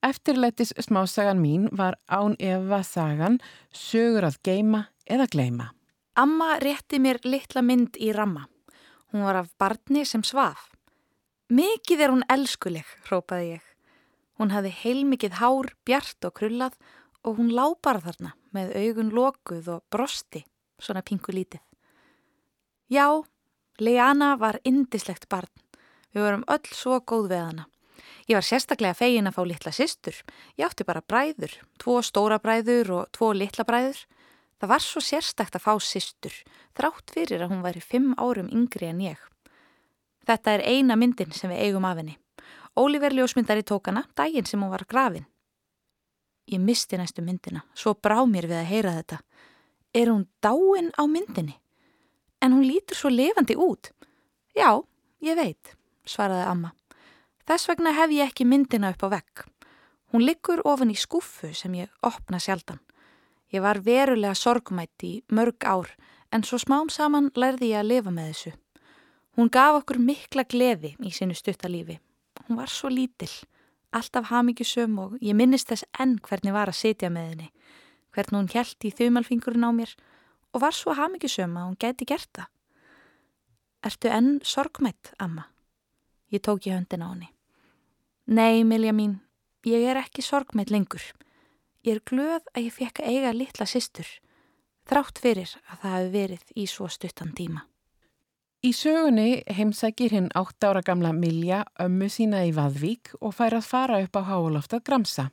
Eftirlætis smásagan mín var án Eva sagan Sögur að geima eða gleima. Amma rétti mér litla mynd í ramma. Hún var af barni sem svaf. Mikið er hún elskuleg, hrópaði ég. Hún hafði heilmikið hár, bjart og krullað og hún lápar þarna með augun lokuð og brosti, svona pingu lítið. Já, Leana var indislegt barn. Við vorum öll svo góð við hana. Ég var sérstaklega fegin að fá litla sýstur. Ég átti bara bræður, tvo stóra bræður og tvo litla bræður. Það var svo sérstakt að fá sýstur, þrátt fyrir að hún væri fimm árum yngri en ég. Þetta er eina myndin sem við eigum af henni. Ólífer ljósmyndari tók hana daginn sem hún var grafin. Ég misti næstu myndina, svo brá mér við að heyra þetta. Er hún dáin á myndinni? En hún lítur svo levandi út. Já, ég veit, svaraði amma. Þess vegna hef ég ekki myndina upp á vegg. Hún liggur ofan í skuffu sem ég opna sjaldan. Ég var verulega sorgmætt í mörg ár en svo smám saman lærði ég að lifa með þessu. Hún gaf okkur mikla gleði í sinu stuttalífi. Hún var svo lítill, alltaf hafmyggjusum og ég minnist þess enn hvernig var að sitja með henni, hvernig hún hjælt í þumalfingurinn á mér og var svo hafmyggjusum að hún gæti gert það. Ertu enn sorgmætt, amma? Ég tók í höndin á henni. Nei, Milja mín, ég er ekki sorgmætt lengur. Ég er glöð að ég fekk að eiga litla sýstur, þrátt fyrir að það hefur verið í svo stuttan tíma. Í sögunni heimsækir hinn 8 ára gamla Milja ömmu sína í Vaðvík og fær að fara upp á háaloftað Gramsa.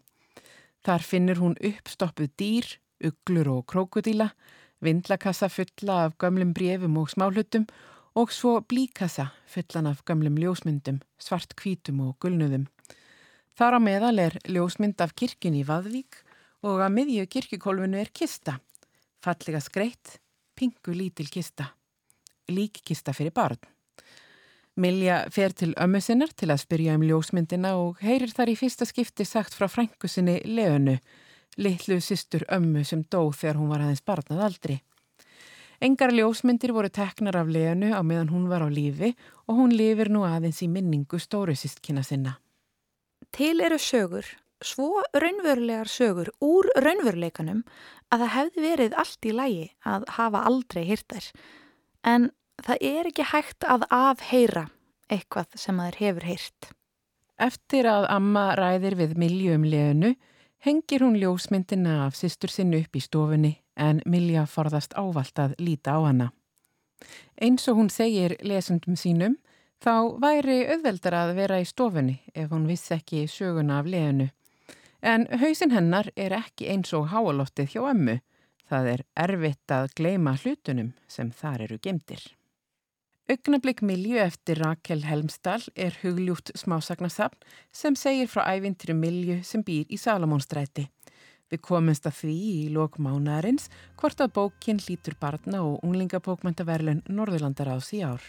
Þar finnur hún uppstoppuð dýr, uglur og krókudíla, vindlakassa fulla af gömlum brefum og smáhlutum og svo blíkassa fullan af gömlum ljósmyndum, svart kvítum og gulnuðum. Þar á meðal er ljósmynd af kirkjun í Vaðvík og að miðju kirkjukólfinu er kista, fallega skreitt, pingu lítil kista líkkista fyrir barn. Milja fer til ömmu sinnar til að spyrja um ljósmyndina og heyrir þar í fyrsta skipti sagt frá frængu sinni Leonu, litlu sýstur ömmu sem dó þegar hún var aðeins barnað aldri. Engar ljósmyndir voru teknar af Leonu á meðan hún var á lífi og hún lifir nú aðeins í minningu stóru sístkina sinna. Til eru sögur, svo raunverulegar sögur úr raunveruleikanum að það hefði verið allt í lægi að hafa aldrei hýrtar en það er ekki hægt að afheyra eitthvað sem þeir hefur heyrt. Eftir að Amma ræðir við Milju um leðinu, hengir hún ljósmyndina af sýstur sinni upp í stofunni en Milja forðast ávalt að líta á hana. Eins og hún segir lesundum sínum, þá væri auðveldar að vera í stofunni ef hún vissi ekki söguna af leðinu. En hausin hennar er ekki eins og háaloftið hjá ömmu, Það er erfitt að gleima hlutunum sem þar eru gemdir. Ögnablik Milju eftir Rakel Helmstall er hugljúft smásagnasafn sem segir frá ævintri Milju sem býr í Salamónstræti. Við komumst að því í lokmánarins hvort að bókin lítur barna og unglingabókmæntaverlun Norðurlandar ás í ár.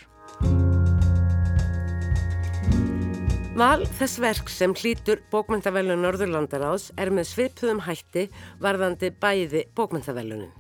Val þess verk sem hlítur bókmyndavelun Norðurlandaráðs er með svipuðum hætti varðandi bæði bókmyndavelunin.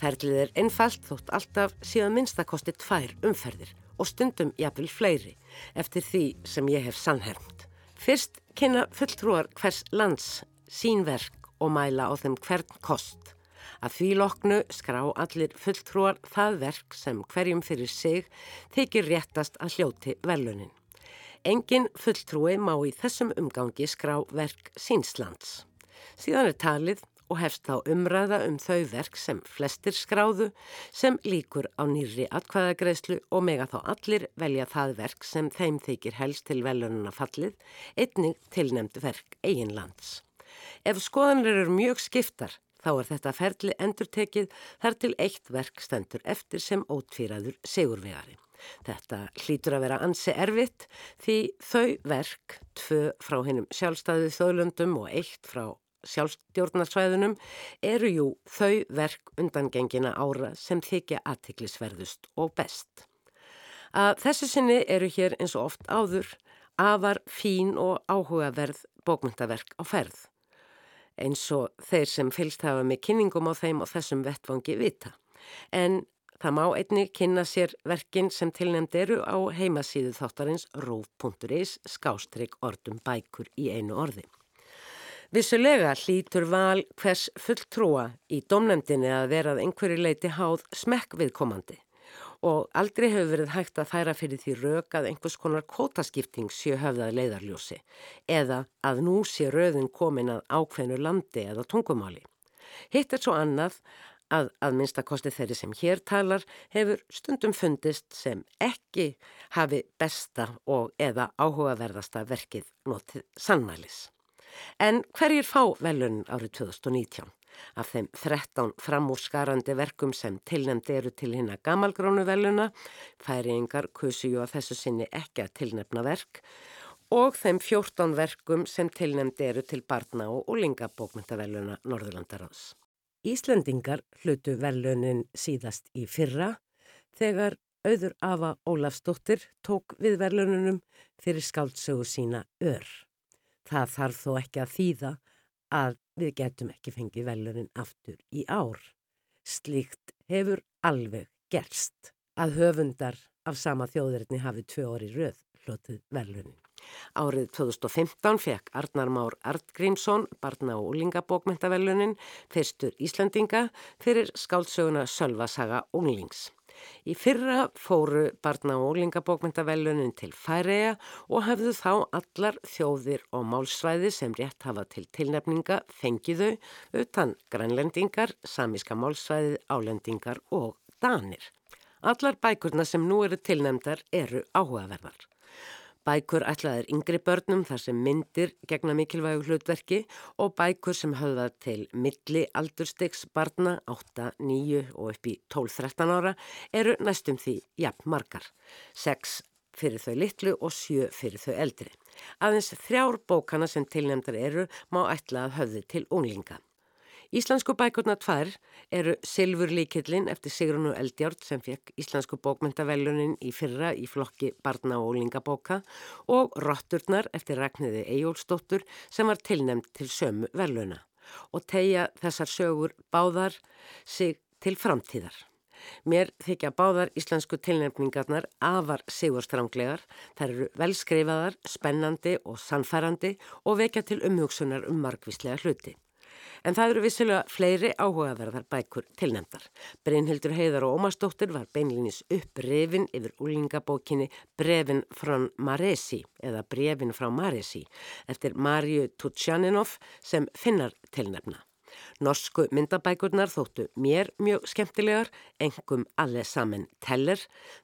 Ferlið er einfalt þótt alltaf síðan minnstakosti tvær umferðir og stundum jafnvel fleiri eftir því sem ég hef sannhermt. Fyrst kynna fulltrúar hvers lands sín verk og mæla á þeim hvern kost. Að því loknu skrá allir fulltrúar það verk sem hverjum fyrir sig þykir réttast að hljóti velunin. Engin fulltrúi má í þessum umgangi skrá verk sínslands. Síðan er talið og hefst þá umræða um þau verk sem flestir skráðu sem líkur á nýri atkvæðagreyslu og mega þá allir velja það verk sem þeim þykir helst til velununa fallið, einnig tilnemd verk eiginlands. Ef skoðanir eru mjög skiptar þá er þetta ferli endurtekið þar til eitt verk stendur eftir sem ótvíraður segurvegari. Þetta hlýtur að vera ansi erfitt því þau verk, tvö frá hennum sjálfstæðið þjóðlöndum og eitt frá sjálfstjórnarsvæðunum, eru jú þau verk undangengina ára sem þykja aðtiklisverðust og best. Að þessu sinni eru hér eins og oft áður afar fín og áhugaverð bókmyndaverk á ferð eins og þeir sem fylgst hafa með kynningum á þeim og þessum vettvangi vita. En Það má einni kynna sér verkin sem tilnæmt eru á heimasíðu þáttarins rúf.is skástrygg orðum bækur í einu orði. Vissulega hlýtur val hvers fulltrúa í domnæmdini að verað einhverju leiti háð smekk viðkomandi og aldrei hefur verið hægt að færa fyrir því rauk að einhvers konar kótaskipting sé höfðað leiðarljósi eða að nú sé röðin komin að ákveðnu landi eða tungumáli. Hitt er svo annað að að minnstakosti þeirri sem hér talar hefur stundum fundist sem ekki hafi besta og eða áhugaverðasta verkið notið sannmælis. En hverjir fá velun árið 2019? Af þeim 13 framúrskarandi verkum sem tilnefndi eru til hinn að gamalgrónu veluna, færiðingar kusi ju að þessu sinni ekki að tilnefna verk og þeim 14 verkum sem tilnefndi eru til barna og úlingabókmyndaveluna Norðurlandaráðs. Íslendingar hlutu velunin síðast í fyrra þegar auður Ava Ólafsdóttir tók við velununum fyrir skáldsögu sína ör. Það þarf þó ekki að þýða að við getum ekki fengið velunin aftur í ár. Slíkt hefur alveg gerst að höfundar af sama þjóðurinni hafi tvö orði röð hlotið verlunin. Árið 2015 fekk Arnar Már Artgrímsson barna- og úlingabókmentavelunin fyrstur Íslandinga fyrir skáldsöguna Sölvasaga Unglings. Í fyrra fóru barna- og ólingabókmyndavellunin til Færeja og hafðu þá allar þjóðir og málsvæði sem rétt hafa til tilnefninga fengiðu utan grænlendingar, samíska málsvæði, álendingar og danir. Allar bækurna sem nú eru tilnefndar eru áhugaverðar. Bækur ætlaðir yngri börnum þar sem myndir gegna mikilvægu hlutverki og bækur sem höfða til milli aldurstegs barna 8, 9 og upp í 12-13 ára eru næstum því jafn margar. 6 fyrir þau litlu og 7 fyrir þau eldri. Aðeins þrjár bókana sem tilnefndar eru má ætla að höfði til unglinga. Íslensku bækurna tvær eru Silfurlíkillin eftir Sigrunu Eldjárt sem fekk Íslensku bókmyndavellunin í fyrra í flokki barna og lingabóka og Rotturnar eftir Ragnhiði Ejólsdóttur sem var tilnemd til sömu velluna og tegja þessar sögur báðar sig til framtíðar. Mér þykja báðar íslensku tilnefningarnar afar sigurstranglegar, þær eru velskreifaðar, spennandi og sannfærandi og vekja til umhugsunar um margvíslega hluti. En það eru vissilega fleiri áhugaverðar bækur tilnefndar. Brynhildur Heiðar og Ómarsdóttir var beinlinis upprefin yfir úlingabókinni Brefin frá Maresi eða Brefin frá Maresi eftir Marju Tutsjaninov sem finnar tilnefna. Norsku myndabækurnar þóttu mér mjög skemmtilegar, engum alle saman teller,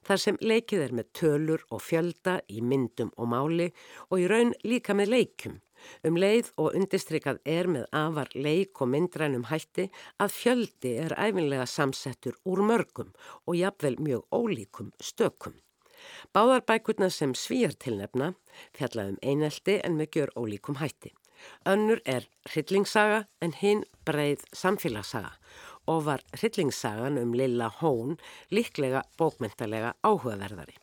þar sem leikið er með tölur og fjölda í myndum og máli og í raun líka með leikum. Um leið og undistrykað er með afar leik og myndrænum hætti að fjöldi er æfinlega samsettur úr mörgum og jafnvel mjög ólíkum stökum. Báðar bækurna sem svíjar tilnefna fjallaðum einelti en með gjör ólíkum hætti. Önnur er hryllingssaga en hinn breið samfélagssaga og var hryllingssagan um Lilla Hón líklega bókmyndalega áhugaverðari.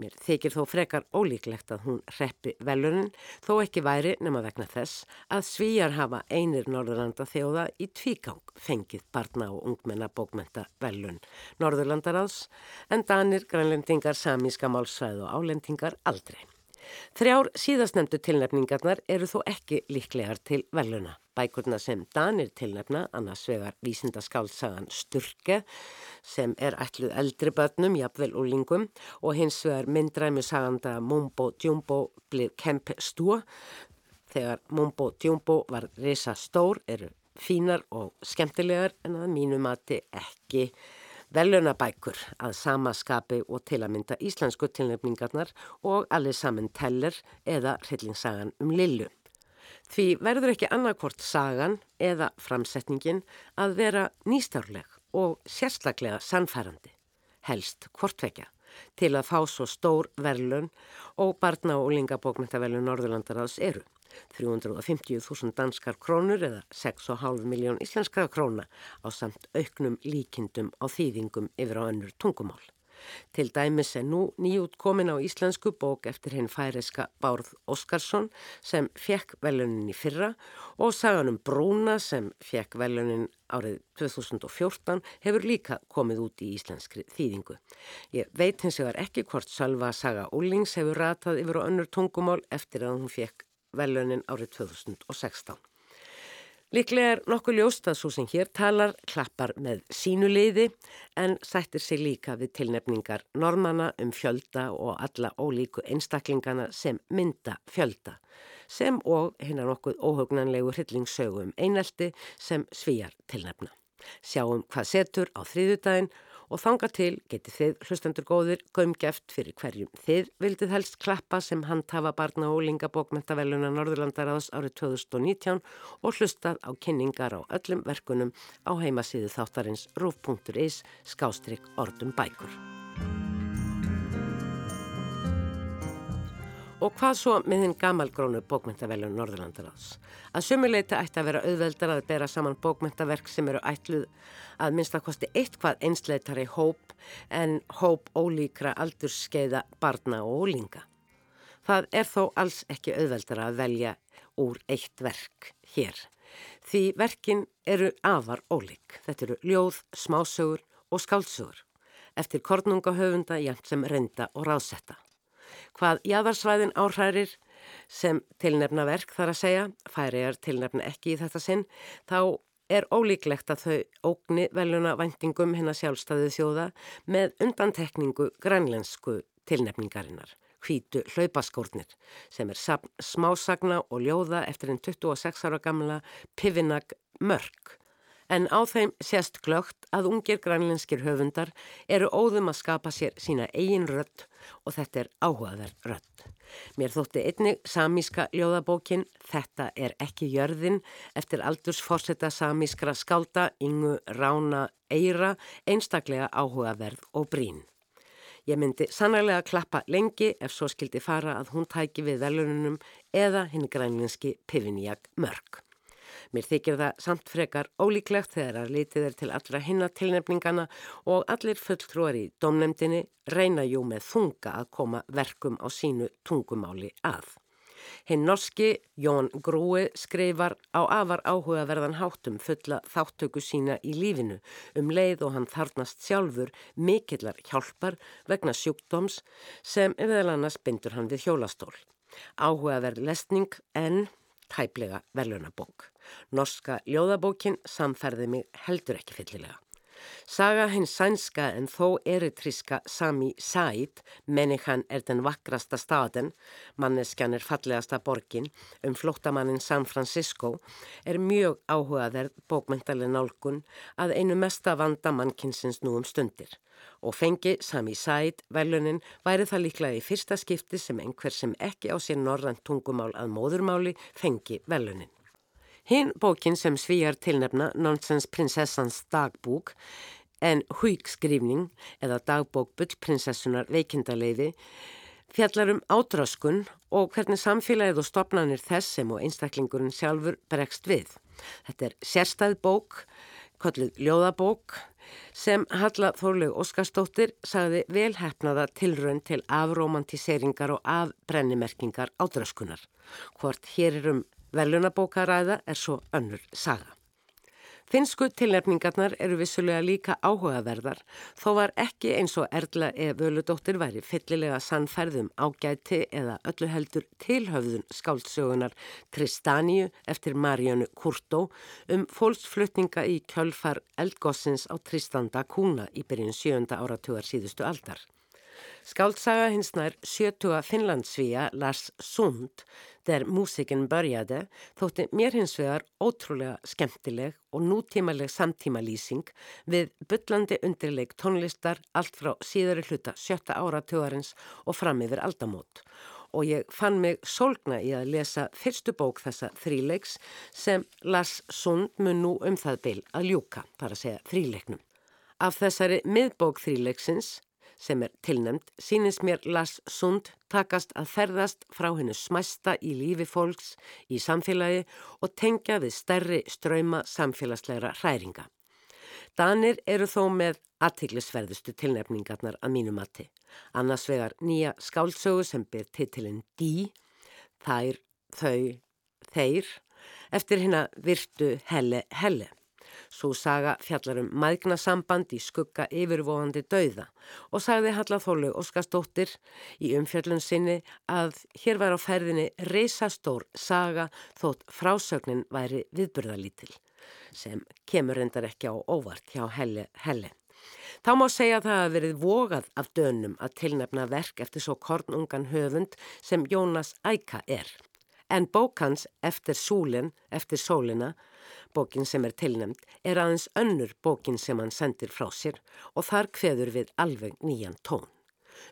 Mér þykir þó frekar ólíklegt að hún reppi velunin þó ekki væri nema vegna þess að svíjar hafa einir Norðurlanda þjóða í tvígang fengið barna og ungmenna bókmenta velun Norðurlandaráðs en danir, grænlendingar, samíska málsvæð og álendingar aldrei. Þrjár síðastnemdu tilnefningarnar eru þó ekki líklegar til veluna. Bækurna sem Danir tilnefna, annars vegar vísindaskálsagan Sturke sem er ætluð eldri börnum, jafnvel og lingum og hins vegar myndræmi saganda Mumbo Djumbo blið kemp stúa. Þegar Mumbo Djumbo var risa stór eru fínar og skemmtilegar en að mínu mati ekki velunabækur að sama skapi og til að mynda íslensku tilnefningarnar og allir saman teller eða hryllingssagan um Lillu. Því verður ekki annarkvort sagan eða framsetningin að vera nýstárleg og sérstaklega sannfærandi, helst hvortvekja, til að fá svo stór verlun og barna og lingabókmyndavelun Norðurlandaraðs eru. 350.000 danskar krónur eða 6,5 miljón íslenskara króna á samt auknum líkindum á þýðingum yfir á önnur tungumál. Til dæmis er nú nýjútkomin á íslensku bók eftir henn færiska Bárð Óskarsson sem fekk velunin í fyrra og saganum Brúna sem fekk velunin árið 2014 hefur líka komið út í íslenskri þýðingu. Ég veit hins vegar ekki hvort Sölva Saga Úlings hefur ratað yfir á önnur tungumál eftir að hún fekk velunin árið 2016. Líklega er nokkuð ljóst að svo sem hér talar klappar með sínu liði en sættir sig líka við tilnefningar normanna um fjölda og alla ólíku einstaklingana sem mynda fjölda sem og hinnar nokkuð óhugnanlegu hryllingssögum einelti sem svíjar tilnefna. Sjáum hvað setur á þriðudaginn og þanga til getið þið hlustendur góðir gömgeft fyrir hverjum. Þið vildið helst klappa sem handhafa barna og lingabókmentaveluna Norðurlandaraðs árið 2019 og hlustað á kynningar á öllum verkunum á heimasíðu þáttarins rúf.is skástrygg orðum Og hvað svo með þinn gamalgrónu bókmyndavelun Norðurlandaráðs? Að sumuleita ætti að vera auðveldar að bera saman bókmyndaverk sem eru ætluð að minnstakosti eitthvað einsleitari hóp en hóp ólíkra aldurskeiða barna og ólinga. Það er þó alls ekki auðveldar að velja úr eitt verk hér. Því verkin eru afar ólík. Þetta eru ljóð, smásögur og skálsögur. eftir kornungahöfunda jæmt sem reynda og ráðsetta. Hvað jæðarsvæðin áhrærir sem tilnefna verk þar að segja, færi er tilnefna ekki í þetta sinn, þá er ólíklegt að þau ógni veljuna vendingum hinn að sjálfstæðu þjóða með undantekningu grænlensku tilnefningarinnar, hvítu hlaupaskórnir, sem er smásagna og ljóða eftir einn 26 ára gamla Pivinag Mörk en á þeim sést glögt að ungir grænlenskir höfundar eru óðum að skapa sér sína eigin rött og þetta er áhugaverð rött. Mér þótti einnig samíska ljóðabókin Þetta er ekki jörðin eftir aldursforsetta samískra skálda Ingu Rána Eira einstaklega áhugaverð og brín. Ég myndi sannarlega klappa lengi ef svo skildi fara að hún tæki við velununum eða hinn grænlenski Pivinjak Mörk. Mér þykir það samt frekar ólíklegt þegar að litið er til allra hinna tilnefningana og allir fulltrúar í domnemdini reyna jú með þunga að koma verkum á sínu tungumáli að. Hinn norski Jón Grúi skrifar á afar áhugaverðan háttum fulla þáttöku sína í lífinu um leið og hann þarnast sjálfur mikillar hjálpar vegna sjúkdóms sem eða annars bindur hann við hjólastól. Áhugaverð lesning en tæplega verðlunabók. Norska ljóðabókin samferði mig heldur ekki fyllilega. Saga hins sænska en þó eritríska Sami Said, mennikan er den vakrasta staden, manneskjan er fallegasta borgin, um flóttamannin San Francisco, er mjög áhugaverð bókmentaleg nálgun að einu mesta vanda mannkinsins nú um stundir og fengi Sami Said velunin væri það líklega í fyrsta skipti sem einhver sem ekki á sér norrand tungumál að móðurmáli fengi velunin. Hinn bókin sem svíjar tilnefna Nonsens prinsessans dagbúk en húgskrifning eða dagbók bullprinsessunar veikindaleiði fjallar um ádraskun og hvernig samfélagið og stopnarnir þess sem og einstaklingurinn sjálfur bregst við. Þetta er sérstæð bók, kolluð ljóðabók sem Halla Þórlaug Óskarstóttir sagði velhæfnaða tilraun til afromantiseringar og afbrennimerkingar ádraskunar. Hvort hér er um velunabókaræða er svo önnur saga. Finsku tilnefningarnar eru vissulega líka áhugaverðar þó var ekki eins og Erla E. Völudóttir væri fyllilega sannferðum ágæti eða öllu heldur tilhöfðun skáldsögunar Tristaníu eftir Marjónu Kurtó um fólksflutninga í kjölfar eldgossins á Tristanda Kuna í byrjun sjönda áratugar síðustu aldar. Skáldsaga hins nær sjötuga Finnlandsvíja Lars Sund, der músikinn börjaði, þótti mér hins vegar ótrúlega skemmtileg og nútímaleg samtímalýsing við byllandi undirleik tónlistar allt frá síðari hluta sjötta áratugarins og fram yfir aldamót. Og ég fann mig sólgna í að lesa fyrstu bók þessa þríleiks sem Lars Sund mun nú um það byl að ljúka, þar að segja þríleiknum. Af þessari miðbók þríleiksins sem er tilnemt, sínist mér Lars Sund takast að ferðast frá hennu smæsta í lífi fólks í samfélagi og tengja við stærri ströyma samfélagsleira hræringa. Danir eru þó með aðtiklisverðustu tilnefningarnar að mínu mati. Annars vegar nýja skálsögu sem ber titilinn Dí, þær, þau, þeir, eftir hérna virtu Helle Helle. Svo saga fjallar um maðgnasamband í skugga yfirvóðandi dauða og sagði Hallathólu Óskarsdóttir í umfjallun sinni að hér var á ferðinni reysastór saga þótt frásögnin væri viðburðalítil sem kemur endar ekki á óvart hjá Helle Helle. Þá má segja að það að verið vogað af dönum að tilnefna verk eftir svo kornungan höfund sem Jónas Æka er. En bókans eftir súlinn, eftir sólina, bókin sem er tilnemd, er aðeins önnur bókin sem hann sendir frá sér og þar kveður við alveg nýjan tón.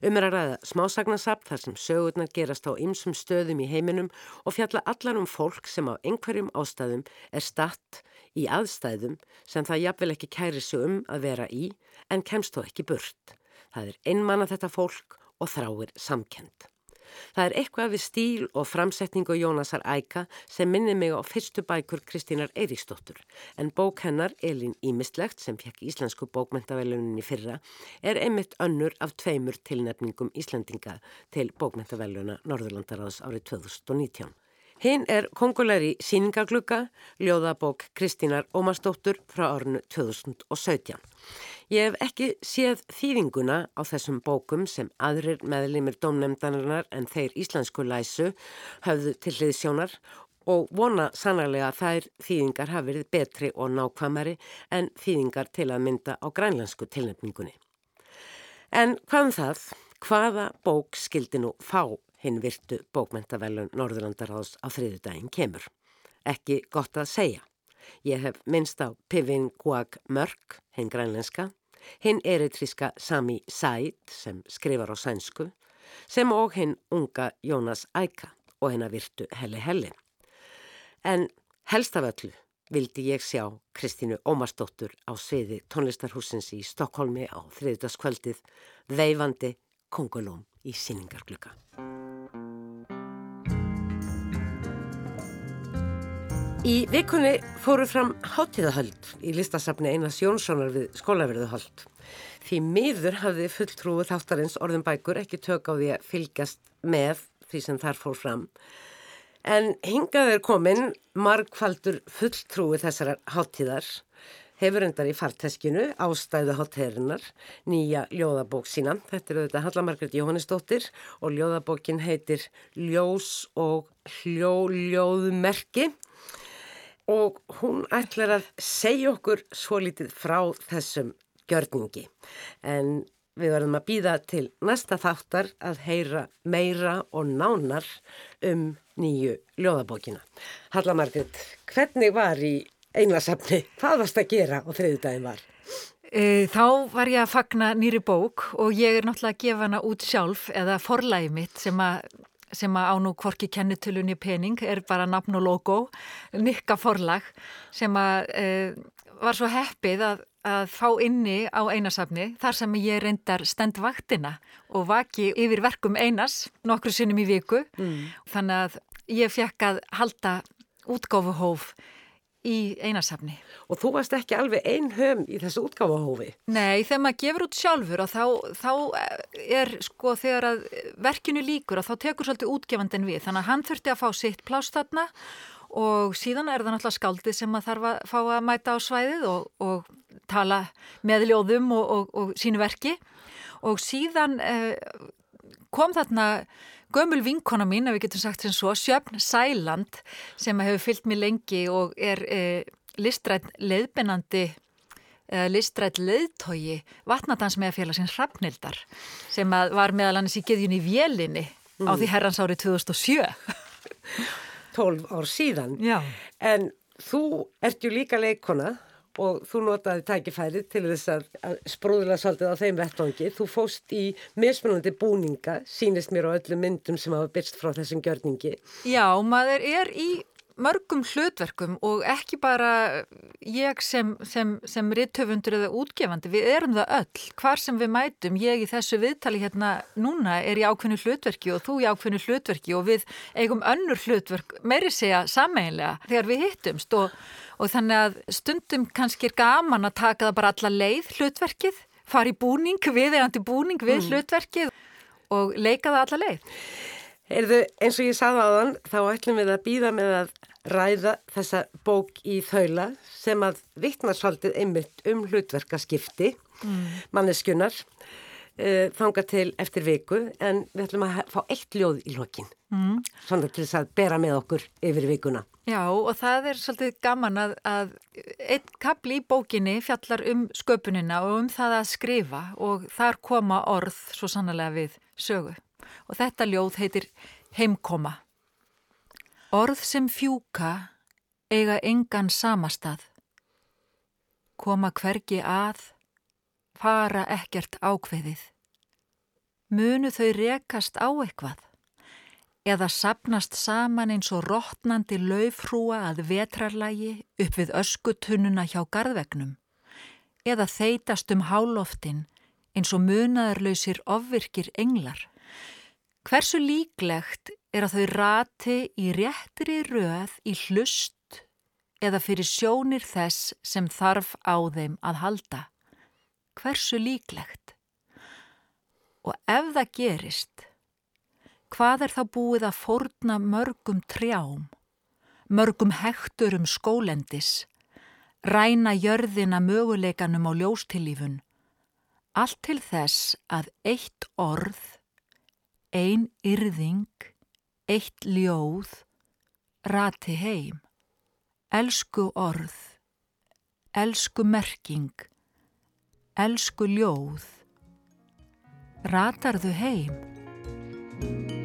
Um er að ræða smásagnasapp þar sem sögurnar gerast á ymsum stöðum í heiminum og fjalla allar um fólk sem á einhverjum ástæðum er statt í aðstæðum sem það jafnvel ekki kæri sig um að vera í en kemst þó ekki burt. Það er einmann að þetta fólk og þráir samkend. Það er eitthvað við stíl og framsetningu Jónasar Æka sem minni mig á fyrstu bækur Kristínar Eiríksdóttur en bók hennar Elin Ímistlegt sem fekk Íslensku bókmentaveluninni fyrra er einmitt önnur af tveimur tilnefningum Íslandinga til bókmentaveluna Norðurlandaráðs árið 2019. Hinn er kongulegri síningaglugga, ljóðabók Kristínar Ómarsdóttur frá árinu 2017. Ég hef ekki séð þýðinguna á þessum bókum sem aðrir meðlimir dómnefndarinnar en þeir íslensku læsu höfðu til hliðsjónar og vona sannarlega að þær þýðingar hafi verið betri og nákvæmari en þýðingar til að mynda á grænlensku tilnefningunni. En hvaðum það, hvaða bók skildi nú fá hinn virtu bókmentavelun Norðurlandaráðs á þriðu daginn kemur? Ekki gott að segja. Ég hef minnst á Pivin Guag Mörk, hinn grænlenska, hinn eritríska Sami Said sem skrifar á sænsku, sem og hinn unga Jónas Æka og hinn að virtu Helle Helle. En helst af öllu vildi ég sjá Kristínu Ómarsdóttur á sviði tónlistarhúsins í Stokkólmi á þriðdaskvöldið veifandi kongulóm í síningarglöka. Í vikunni fóru fram hátíðahöld í listasafni Einars Jónssonar við skólaverðuhöld. Því miður hafði fulltrúið þáttarins orðin bækur ekki tök á því að fylgjast með því sem þar fór fram. En hingað er komin margfaldur fulltrúið þessar hátíðar hefur endar í farteskinu ástæðu hátíðarinnar nýja ljóðabók sína. Þetta er auðvitað Hallamargrið Jóhannesdóttir og ljóðabókin heitir Ljós og hljóljóðmerki og hún ætlar að segja okkur svo litið frá þessum gjörningi. En við verðum að býða til næsta þáttar að heyra meira og nánar um nýju ljóðabókina. Halla Margrit, hvernig var í einlasafni? Hvað varst að gera og þriðu daginn var? E, þá var ég að fagna nýri bók og ég er náttúrulega að gefa hana út sjálf eða forlægi mitt sem að sem að ánú kvorki kennitölunni pening er bara nafn og logo, nikka forlag sem að e, var svo heppið að, að fá inni á einasafni þar sem ég reyndar stendvaktina og vaki yfir verkum einas nokkru sinnum í viku mm. þannig að ég fekk að halda útgáfuhóf í einasafni. Og þú varst ekki alveg einhöm í þessu útgáfahófi? Nei, þegar maður gefur út sjálfur og þá, þá er sko þegar að verkinu líkur og þá tekur svolítið útgefandin við. Þannig að hann þurfti að fá sitt plást þarna og síðan er það náttúrulega skáldið sem að þarf að fá að mæta á svæðið og, og tala með ljóðum og, og, og sínu verki og síðan eh, kom þarna gömul vinkona mín, ef við getum sagt sem svo, Sjöfn Sæland sem hefur fyllt mér lengi og er eh, listrætt leiðbennandi eða listrætt leiðtogi vatnadans með félagsins Hrafnildar sem var meðal annars í geðjunni Vélinni mm. á því herrans árið 2007 12 ár síðan Já. en þú ert ju líka leikona og þú notaði tækifærið til þess að, að sprúðla svolítið á þeim vettvangi. Þú fóst í mismunandi búninga, sínist mér á öllum myndum sem hafa byrst frá þessum gjörningi. Já, maður er í mörgum hlutverkum og ekki bara ég sem, sem, sem rittöfundur eða útgefandi, við erum það öll, hvar sem við mætum, ég í þessu viðtali hérna núna er í ákveðinu hlutverki og þú í ákveðinu hlutverki og við eigum önnur hlutverk, meiri segja sameinlega þegar við hittumst og og þannig að stundum kannski er gaman að taka það bara alla leið hlutverkið, fara í búning við eða búning við mm. hlutverkið og leika það alla leið. Erðu eins og ég sagði á þann þá ætlum við að býða með að ræða þessa bók í þaula sem að vittna svolítið einmitt um hlutverkaskipti mm. manneskunar uh, þanga til eftir viku en við ætlum að fá eitt ljóð í lokin mm. svona til þess að bera með okkur yfir vikuna. Já og það er svolítið gaman að, að einn kapli í bókinni fjallar um sköpunina og um það að skrifa og þar koma orð svo sannlega við sögu. Og þetta ljóð heitir Heimkoma. Orð sem fjúka eiga engan samastað. Koma hvergi að, fara ekkert ákveðið. Munu þau rekast á eitthvað? Eða sapnast saman eins og rótnandi laufrúa að vetrarlægi upp við öskutunnuna hjá gardvegnum, eða þeitast um háloftin eins og munaðarlausir ofvirkir englar. Hversu líklegt er að þau rati í réttri röð í hlust eða fyrir sjónir þess sem þarf á þeim að halda? Hversu líklegt? Og ef það gerist, Hvað er þá búið að forna mörgum trjám, mörgum hekturum skólendis, ræna jörðina möguleikanum á ljóstillífun Allt til þess að eitt orð, ein yrðing, eitt ljóð, rati heim. Elsku orð, elsku merking, elsku ljóð, ratarðu heim.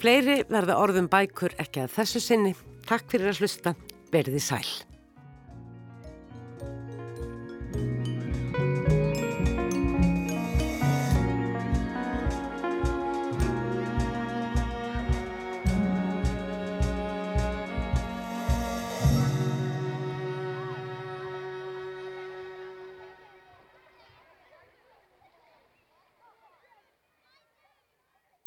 Fleiri verða orðum bækur ekki að þessu sinni. Takk fyrir að hlusta. Verði sæl.